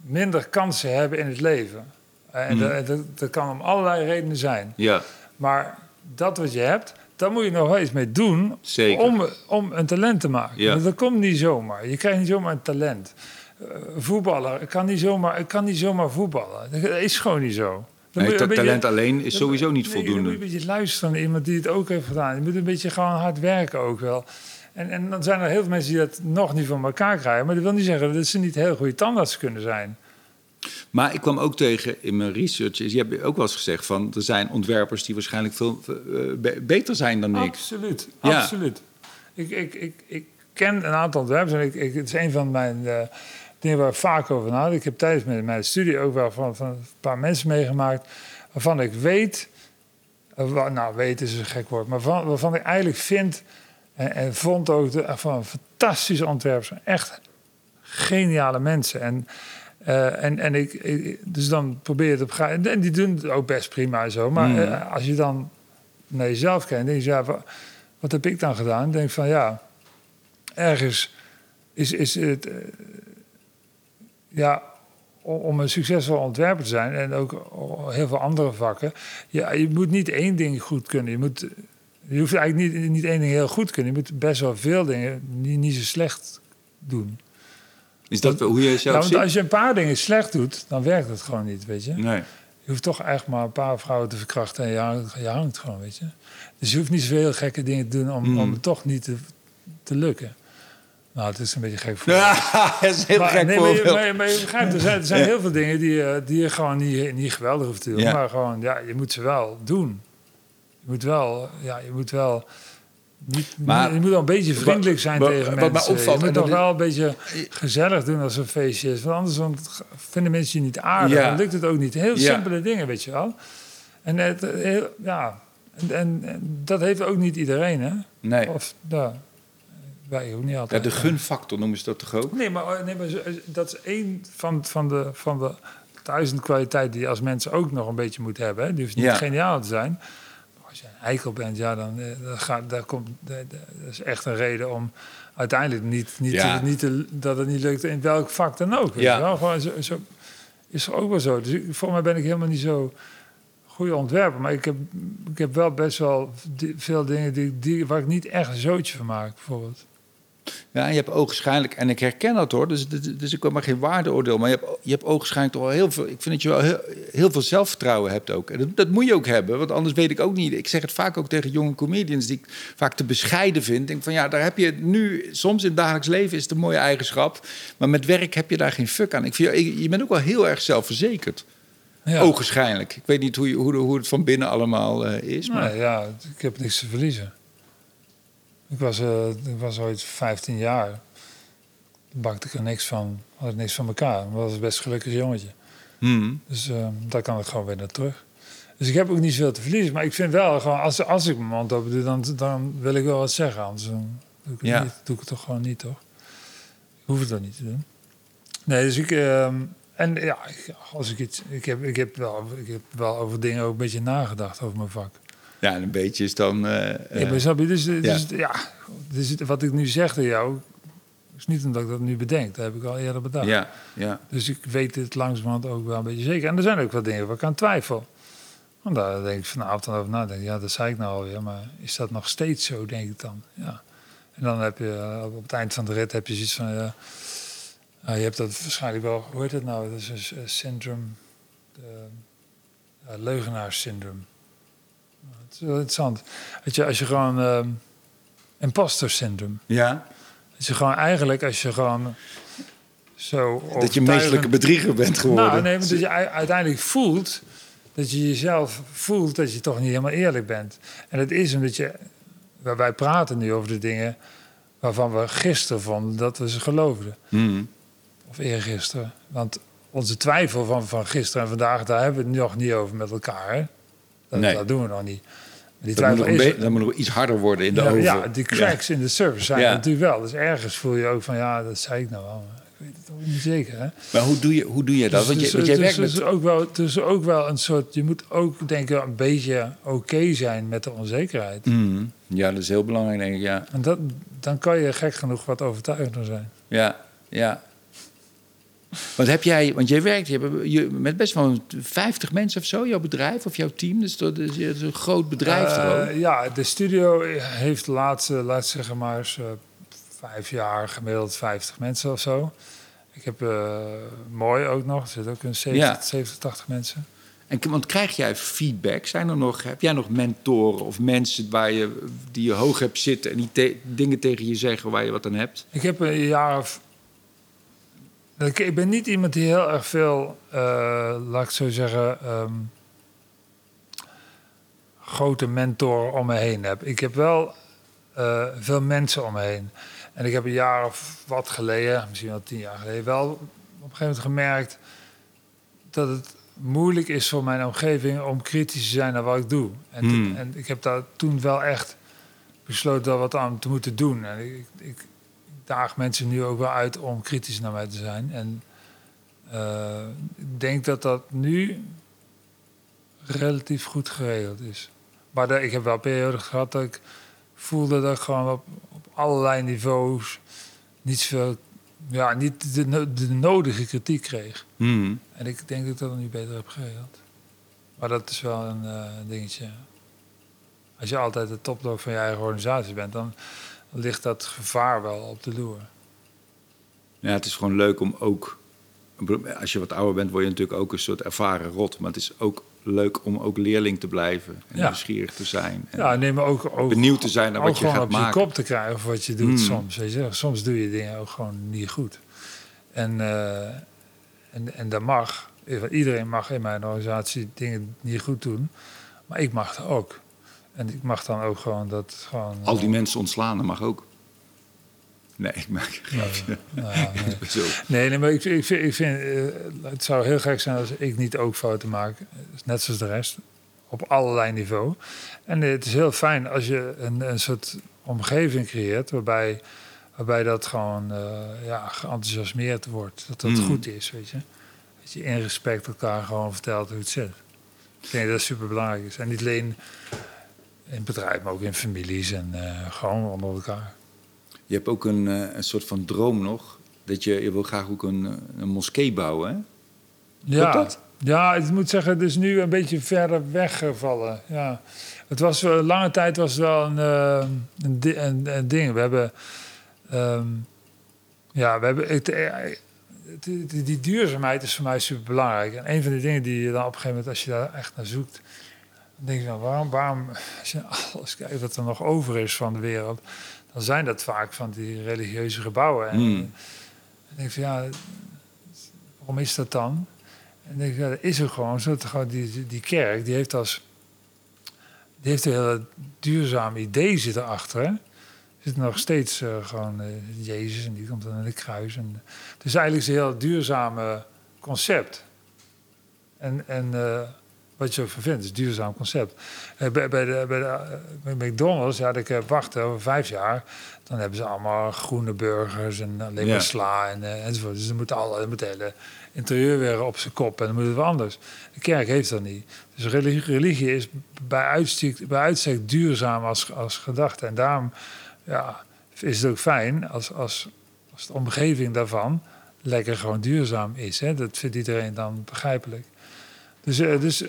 minder kansen hebben in het leven. En mhm. dat, dat, kan om allerlei redenen zijn. Ja. Maar dat wat je hebt, daar moet je nog wel iets mee doen Om, om een talent te maken. Ja. Dat komt niet zomaar. Je krijgt niet zomaar een talent. Eh, voetballer. Ik kan, niet zomaar, ik kan niet zomaar voetballen. Dat is gewoon niet zo. Nee, dat talent alleen is sowieso niet voldoende. Je moet een beetje luisteren naar iemand die het ook heeft gedaan. Je moet een beetje gewoon hard werken ook wel. En, en dan zijn er heel veel mensen die dat nog niet van elkaar krijgen. Maar dat wil niet zeggen dat ze niet heel goede tandarts kunnen zijn. Maar ik kwam ook tegen in mijn research, je hebt ook wel eens gezegd van er zijn ontwerpers die waarschijnlijk veel uh, beter zijn dan ik. Absoluut, ja. absoluut. Ik, ik, ik, ik ken een aantal ontwerpers en ik, ik, het is een van mijn uh, dingen waar ik vaak over nadenk. Ik heb tijdens mijn, mijn studie ook wel van, van een paar mensen meegemaakt waarvan ik weet, uh, nou weet is een gek woord, maar van, waarvan ik eigenlijk vind en, en vond ook de, van fantastische ontwerpers, echt geniale mensen. En, uh, en, en ik, dus dan probeer je het op gaan. En die doen het ook best prima en zo. Maar mm. uh, als je dan naar jezelf kijkt, denk je, ja, wat, wat heb ik dan gedaan? denk van ja, ergens is, is het. Ja, om een succesvol ontwerper te zijn en ook heel veel andere vakken. Ja, je moet niet één ding goed kunnen. Je, moet, je hoeft eigenlijk niet, niet één ding heel goed kunnen. Je moet best wel veel dingen niet, niet zo slecht doen. Is dat hoe je zelf nou, ziet? Als je een paar dingen slecht doet, dan werkt het gewoon niet, weet je. Nee. Je hoeft toch echt maar een paar vrouwen te verkrachten en je hangt, je hangt gewoon, weet je. Dus je hoeft niet zoveel gekke dingen te doen om, mm. om het toch niet te, te lukken. Nou, het is een beetje gek voor. Ja, het is heel maar, gek nee, maar, je, maar, je begrijpt, er zijn, er zijn heel veel dingen die, eh, die je gewoon niet, niet geweldig hoeft te doen. Maar gewoon, ja, je moet ze wel doen. Je moet wel, ja, je moet wel... Niet, maar, je moet wel een beetje vriendelijk zijn tegen mensen. Maar opvalt, je moet toch wel een beetje gezellig doen als een feestje is. Want anders vinden mensen je niet aardig. Dan lukt het ook niet. Heel simpele dingen, weet je wel. En, het, heel, ja, en, en, dat heeft ook niet iedereen, hè? Nee. Of, ja niet altijd. Ja, de gunfactor noemen ze dat toch ook? Nee, maar, nee, maar dat is één van, van, de, van de duizend kwaliteiten die je als mensen ook nog een beetje moet hebben. Hè. Die hoeft niet geniaal te zijn. Maar als je een eikel bent, ja, dan, eh, dan gaat, daar komt, dat is echt een reden om uiteindelijk niet, niet, ja. niet te, dat het niet lukt in welk vak dan ook. Ja. Wel? Gewoon zo, zo, is er ook wel zo. Dus voor mij ben ik helemaal niet zo goede ontwerper. Maar ik heb, ik heb wel best wel veel dingen die, die, waar ik niet echt een zootje van maak, bijvoorbeeld. Ja, je hebt ogenschijnlijk, en ik herken dat hoor, dus, dus, dus ik wil maar geen waardeoordeel, maar je hebt, je hebt ogenschijnlijk toch wel heel veel, ik vind dat je wel heel, heel veel zelfvertrouwen hebt ook. En dat, dat, moet je ook hebben, want anders weet ik ook niet. Ik zeg het vaak ook tegen jonge comedians die ik vaak te bescheiden vind. Ik denk van ja, daar heb je nu, soms in het dagelijks leven is het een mooie eigenschap, maar met werk heb je daar geen fuck aan. Ik vind, je bent ook wel heel erg zelfverzekerd. Ja. Ogenschijnlijk. Ik weet niet hoe, je, hoe, hoe het van binnen allemaal uh, is. Maar... Ja, ik heb niks te verliezen. Ik was, uh, ik was ooit 15 jaar. Bakte ik er niks van. Had ik niks van elkaar. Maar was een best gelukkig jongetje. Hmm. Dus uh, daar kan ik gewoon weer naar terug. Dus ik heb ook niet zoveel te verliezen. Maar ik vind wel gewoon, als, als ik mijn mond open doe, dan, dan wil ik wel wat zeggen. Anders doe ik, het ja. niet, doe ik het toch gewoon niet, toch? Ik hoef het dan niet te doen. Nee, dus ik. Uh, en ja, als ik iets. Ik heb, ik, heb wel, ik heb wel over dingen ook een beetje nagedacht over mijn vak. Ja, en een beetje is dan. Uh, ja, maar snap je? Dus, dus ja. ja dus wat ik nu zeg tegen jou, is niet omdat ik dat nu bedenk. Dat heb ik al eerder bedacht. Ja, ja. Dus ik weet het langzamerhand ook wel een beetje zeker. En er zijn ook wat dingen waar ik aan twijfel. Want daar denk ik vanavond over nadenken. Ja, dat zei ik nou alweer. Maar is dat nog steeds zo, denk ik dan? Ja. En dan heb je op het eind van de rit heb je zoiets van... Ja, nou, je hebt dat waarschijnlijk wel... Hoe heet het nou? Dat is een syndroom... De, uh, leugenaarssyndroom. Is wel interessant. Weet je, als je gewoon... Uh, imposter syndroom. Ja. Dat je gewoon eigenlijk, als je gewoon zo... Dat je meestelijke bedrieger bent geworden. Nou, nee, maar dat je uiteindelijk voelt... dat je jezelf voelt dat je toch niet helemaal eerlijk bent. En het is omdat je... Wij praten nu over de dingen waarvan we gisteren vonden dat we ze geloofden. Mm. Of eergisteren. Want onze twijfel van, van gisteren en vandaag, daar hebben we het nog niet over met elkaar. Dat, nee. dat doen we nog niet. Die dat, moet is, dat moet nog iets harder worden in de ja, oven. Ja, die cracks ja. in de service zijn ja. natuurlijk wel. Dus ergens voel je ook van, ja, dat zei ik nou wel. Ik weet het ook niet zeker. Hè? Maar hoe doe je, hoe doe je dat? Dus, want je, dus, want jij dus, werkt dus met... ook wel, dus ook wel een soort... Je moet ook, denk ik, een beetje oké okay zijn met de onzekerheid. Mm. Ja, dat is heel belangrijk, denk ik, ja. En dat, dan kan je gek genoeg wat overtuigender zijn. Ja, ja. Want heb jij, want jij werkt je, hebt, je, met best wel 50 mensen of zo, jouw bedrijf of jouw team. Dus dat is, dat is een groot bedrijf. Uh, ja, de studio heeft de laatste, laat zeggen maar eens, uh, vijf jaar gemiddeld 50 mensen of zo. Ik heb uh, mooi ook nog, er zitten ook een 70, ja. 70 80 mensen. En want krijg jij feedback? Zijn er nog, heb jij nog mentoren of mensen waar je, die je hoog hebt zitten en die te, dingen tegen je zeggen waar je wat aan hebt? Ik heb een jaar of ik ben niet iemand die heel erg veel, uh, laat ik zo zeggen, um, grote mentoren om me heen heb. Ik heb wel uh, veel mensen om me heen. En ik heb een jaar of wat geleden, misschien wel tien jaar geleden, wel op een gegeven moment gemerkt dat het moeilijk is voor mijn omgeving om kritisch te zijn naar wat ik doe. En, Hmm. en ik heb daar toen wel echt besloten daar wat aan te moeten doen. En ik, ik daag mensen nu ook wel uit om kritisch naar mij te zijn. En uh, ik denk dat dat nu relatief goed geregeld is. Maar de, ik heb wel periodes gehad dat ik voelde dat ik gewoon op, op allerlei niveaus niet veel, ja, niet de, de nodige kritiek kreeg. Mm. En ik denk dat ik dat nu beter heb geregeld. Maar dat is wel een uh, dingetje. Als je altijd de topdog van je eigen organisatie bent, dan ligt dat gevaar wel op de loer. Ja, het is gewoon leuk om ook... Als je wat ouder bent, word je natuurlijk ook een soort ervaren rot. Maar het is ook leuk om ook leerling te blijven. En Ja. nieuwsgierig te zijn. En Ja, neem ook, ook benieuwd te zijn naar ook wat je gewoon gaat op je maken. kop te krijgen of wat je doet Hmm. soms. Weet je? Soms doe je dingen ook gewoon niet goed. En, eh, en, en dat mag. Iedereen mag in mijn organisatie dingen niet goed doen. Maar ik mag dat ook. En ik mag dan ook gewoon dat gewoon... Al die eh, mensen ontslaan, dat mag ook. Nee, ik maak een nou, grapje. nou nee. Nee, nee, maar ik, ik vind, ik vind eh, het zou heel gek zijn als ik niet ook fouten maak. Net zoals de rest. Op allerlei niveau. En eh, het is heel fijn als je een, een soort omgeving creëert waarbij, waarbij dat gewoon eh, ja, geenthousiasmeerd wordt. Dat dat Mm. goed is, weet je. Dat je in respect elkaar gewoon vertelt hoe het zit. Ik denk dat dat super belangrijk is. En niet alleen in bedrijven, maar ook in families en eh, gewoon onder elkaar. Je hebt ook een, eh, een soort van droom nog. Dat je, je wil graag ook een, eh, een moskee bouwen, hè? Ja, dat? ja, ik moet zeggen, het is nu een beetje verder weggevallen. Ja. Het was lange tijd was wel een, een, di- een, een ding. We hebben ehm, ja, we hebben, het, die, die, die duurzaamheid is voor mij super belangrijk. En een van de dingen die je dan op een gegeven moment, als je daar echt naar zoekt, denk je dan, waarom, waarom, als je alles kijkt wat er nog over is van de wereld, dan zijn dat vaak van die religieuze gebouwen. En Hmm. dan denk ik van, ja, waarom is dat dan? En dan denk ik, ja, dat is er gewoon zo. Die, die, kerk, die heeft als, die heeft een hele duurzaam idee zit erachter. Hè? Er zit nog steeds eh, gewoon eh, Jezus en die komt dan in de kruis. En, dus eigenlijk is het een heel duurzame concept. En, en eh, wat je ook vindt, is een duurzaam concept. Eh, bij, bij, de, bij, de, eh, bij McDonald's, ja, ik heb wachten over vijf jaar. Dan hebben ze allemaal groene burgers en alleen maar Ja. sla en, eh, enzovoort. Dus dan moet, alle, dan moet het hele interieur weer op zijn kop en dan moet het weer anders. De kerk heeft dat niet. Dus religie, religie is bij uitstek, bij uitstek duurzaam als, als gedachte. En daarom ja, is het ook fijn als, als, als de omgeving daarvan lekker gewoon duurzaam is. Hè? Dat vindt iedereen dan begrijpelijk. Dus, eh, dus,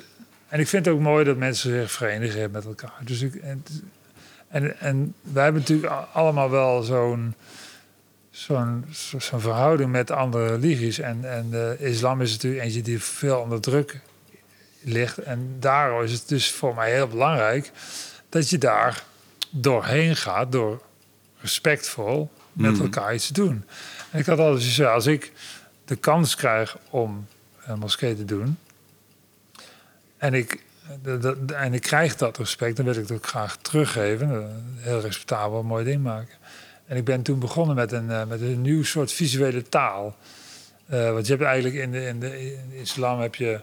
en ik vind het ook mooi dat mensen zich verenigen met elkaar. Dus ik, en, en, en wij hebben natuurlijk allemaal wel zo'n zo'n zo- zo'n verhouding met andere religies. En, en de islam is natuurlijk eentje die veel onder druk ligt. En daarom is het dus voor mij heel belangrijk dat je daar doorheen gaat, door respectvol met Mhm. elkaar iets te doen. En ik had altijd gezegd, als ik de kans krijg om een moskee te doen en ik, en ik krijg dat respect, dan wil ik het ook graag teruggeven. Een heel respectabel, mooi ding maken. En ik ben toen begonnen met een, eh, met een nieuw soort visuele taal. Eh, want je hebt eigenlijk in de, in de, in islam heb je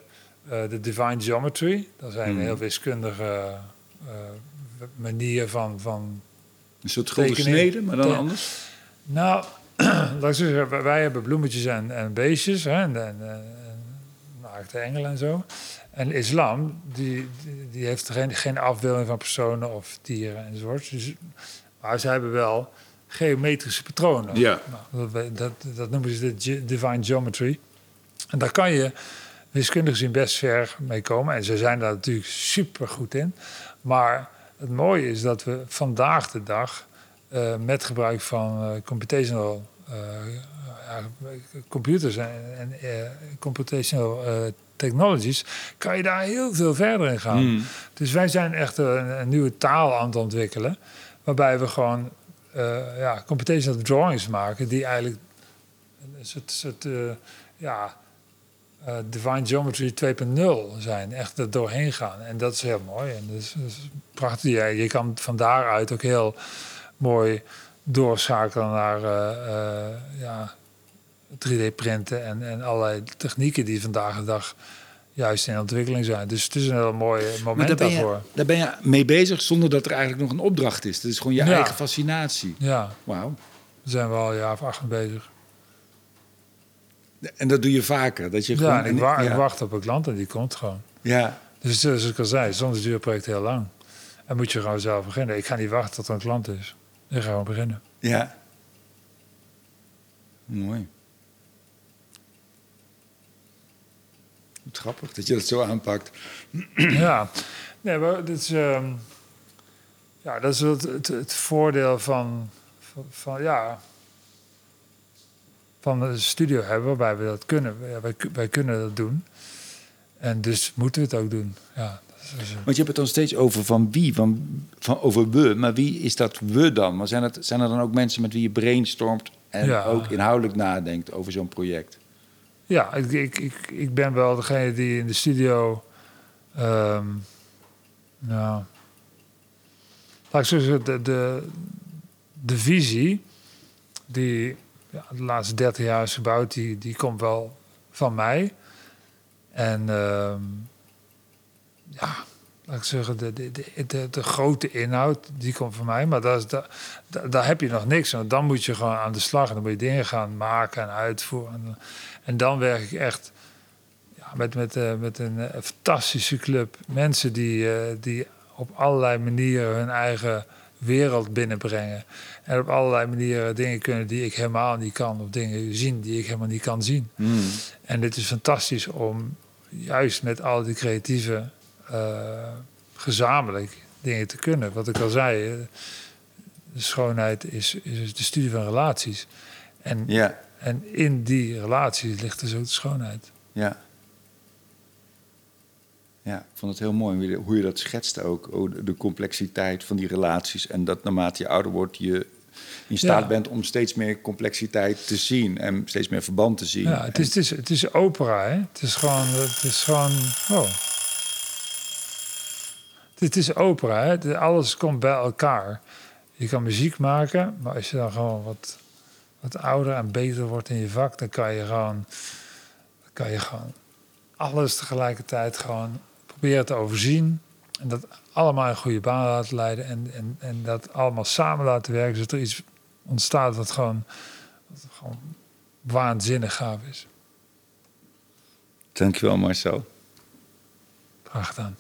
eh, de divine geometry. Dat zijn Mhm. heel wiskundige eh, manier van, van Een soort gulden snede, maar dan anders. nou, wij- wij hebben bloemetjes en, en beestjes, hè, en, en, en naakte engelen en zo. En islam, die, die, heeft geen, geen afbeelding van personen of dieren enzovoort. Dus, maar ze hebben wel geometrische patronen. Ja. Nou, dat, dat, dat noemen ze de divine geometry. En daar kan je wiskundig gezien best ver mee komen. En ze zijn daar natuurlijk super goed in. Maar het mooie is dat we vandaag de dag eh, met gebruik van eh, computational eh, computers en, en computational technologies, kan je daar heel veel verder in gaan. Hmm. Dus wij zijn echt een, een nieuwe taal aan het ontwikkelen, waarbij we gewoon eh, ja, computational drawings maken die eigenlijk een soort, soort eh, ja, eh, Divine Geometry 2.0 zijn. Echt er doorheen gaan. En dat is heel mooi. En dat is, dat is prachtig. Ja, je kan van daaruit ook heel mooi doorschakelen naar ja, 3D-printen en, en allerlei technieken die vandaag de dag juist in ontwikkeling zijn. Dus het is een heel mooi Maar moment daar daarvoor. je, daar ben je mee bezig zonder dat er eigenlijk nog een opdracht is. Dat is gewoon je Ja. eigen fascinatie. Ja, Wauw. daar zijn we al een jaar of acht mee bezig. En dat doe je vaker. Dat je Ja, gewoon, en ik, wa- ik ja, wacht op een klant en die komt gewoon. ja, Dus zoals ik al zei, soms duurt het project heel lang. En moet je gewoon zelf beginnen. Ik ga niet wachten tot er een klant is. Ik ga gewoon beginnen. ja. Mooi. Grappig dat je dat zo aanpakt. ja, nee, maar dit is, ehm, ja, dat is het, het, het voordeel van, van, van, ja, van een studio hebben waarbij we dat kunnen. Ja, wij, wij kunnen dat doen. En dus moeten we het ook doen. Ja, dat is, dat is- Want je hebt het dan steeds over van wie, van, van over we. Maar wie is dat we dan? Maar zijn, het, zijn er dan ook mensen met wie je brainstormt en Ja. ook inhoudelijk nadenkt over zo'n project? Ja, ik, ik, ik, ben wel degene die in de studio. ehm nou, laat ik zo zeggen, de, de, de visie die ja, de laatste 30 jaar is gebouwd, die, die komt wel van mij. En ehm, ja, laat ik zeggen, de, de, de, de, grote inhoud, die komt van mij. Maar dat is, da, da- daar heb je nog niks aan. Dan moet je gewoon aan de slag en dan moet je dingen gaan maken en uitvoeren. En, en dan werk ik echt ja, met, met, eh, met een eh, fantastische club. Mensen die, eh, die op allerlei manieren hun eigen wereld binnenbrengen. En op allerlei manieren dingen kunnen die ik helemaal niet kan. Of dingen zien die ik helemaal niet kan zien. Hmm. En dit is fantastisch om juist met al die creatieve gezamenlijk dingen te kunnen. Wat ik al zei, de schoonheid is, is de studie van relaties. En, Ja, en in die relaties ligt dus ook de schoonheid. ja. Ja, ik vond het heel mooi hoe je, dat schetste ook. Oh, de, complexiteit van die relaties. En dat naarmate je ouder wordt, je in staat Ja. bent om steeds meer complexiteit te zien. En steeds meer verband te zien. Ja, het is, het is, het is opera, hè? Het is gewoon... Het is gewoon oh. Het is opera, hè? Alles komt bij elkaar. Je kan muziek maken, maar als je dan gewoon wat, wat ouder en beter wordt in je vak... dan kan je gewoon, dan kan je gewoon alles tegelijkertijd gewoon proberen te overzien... en dat allemaal in goede baan laten leiden... en, en, en dat allemaal samen laten werken... zodat er iets ontstaat wat gewoon, wat gewoon waanzinnig gaaf is. Dankjewel Marcel. Graag gedaan.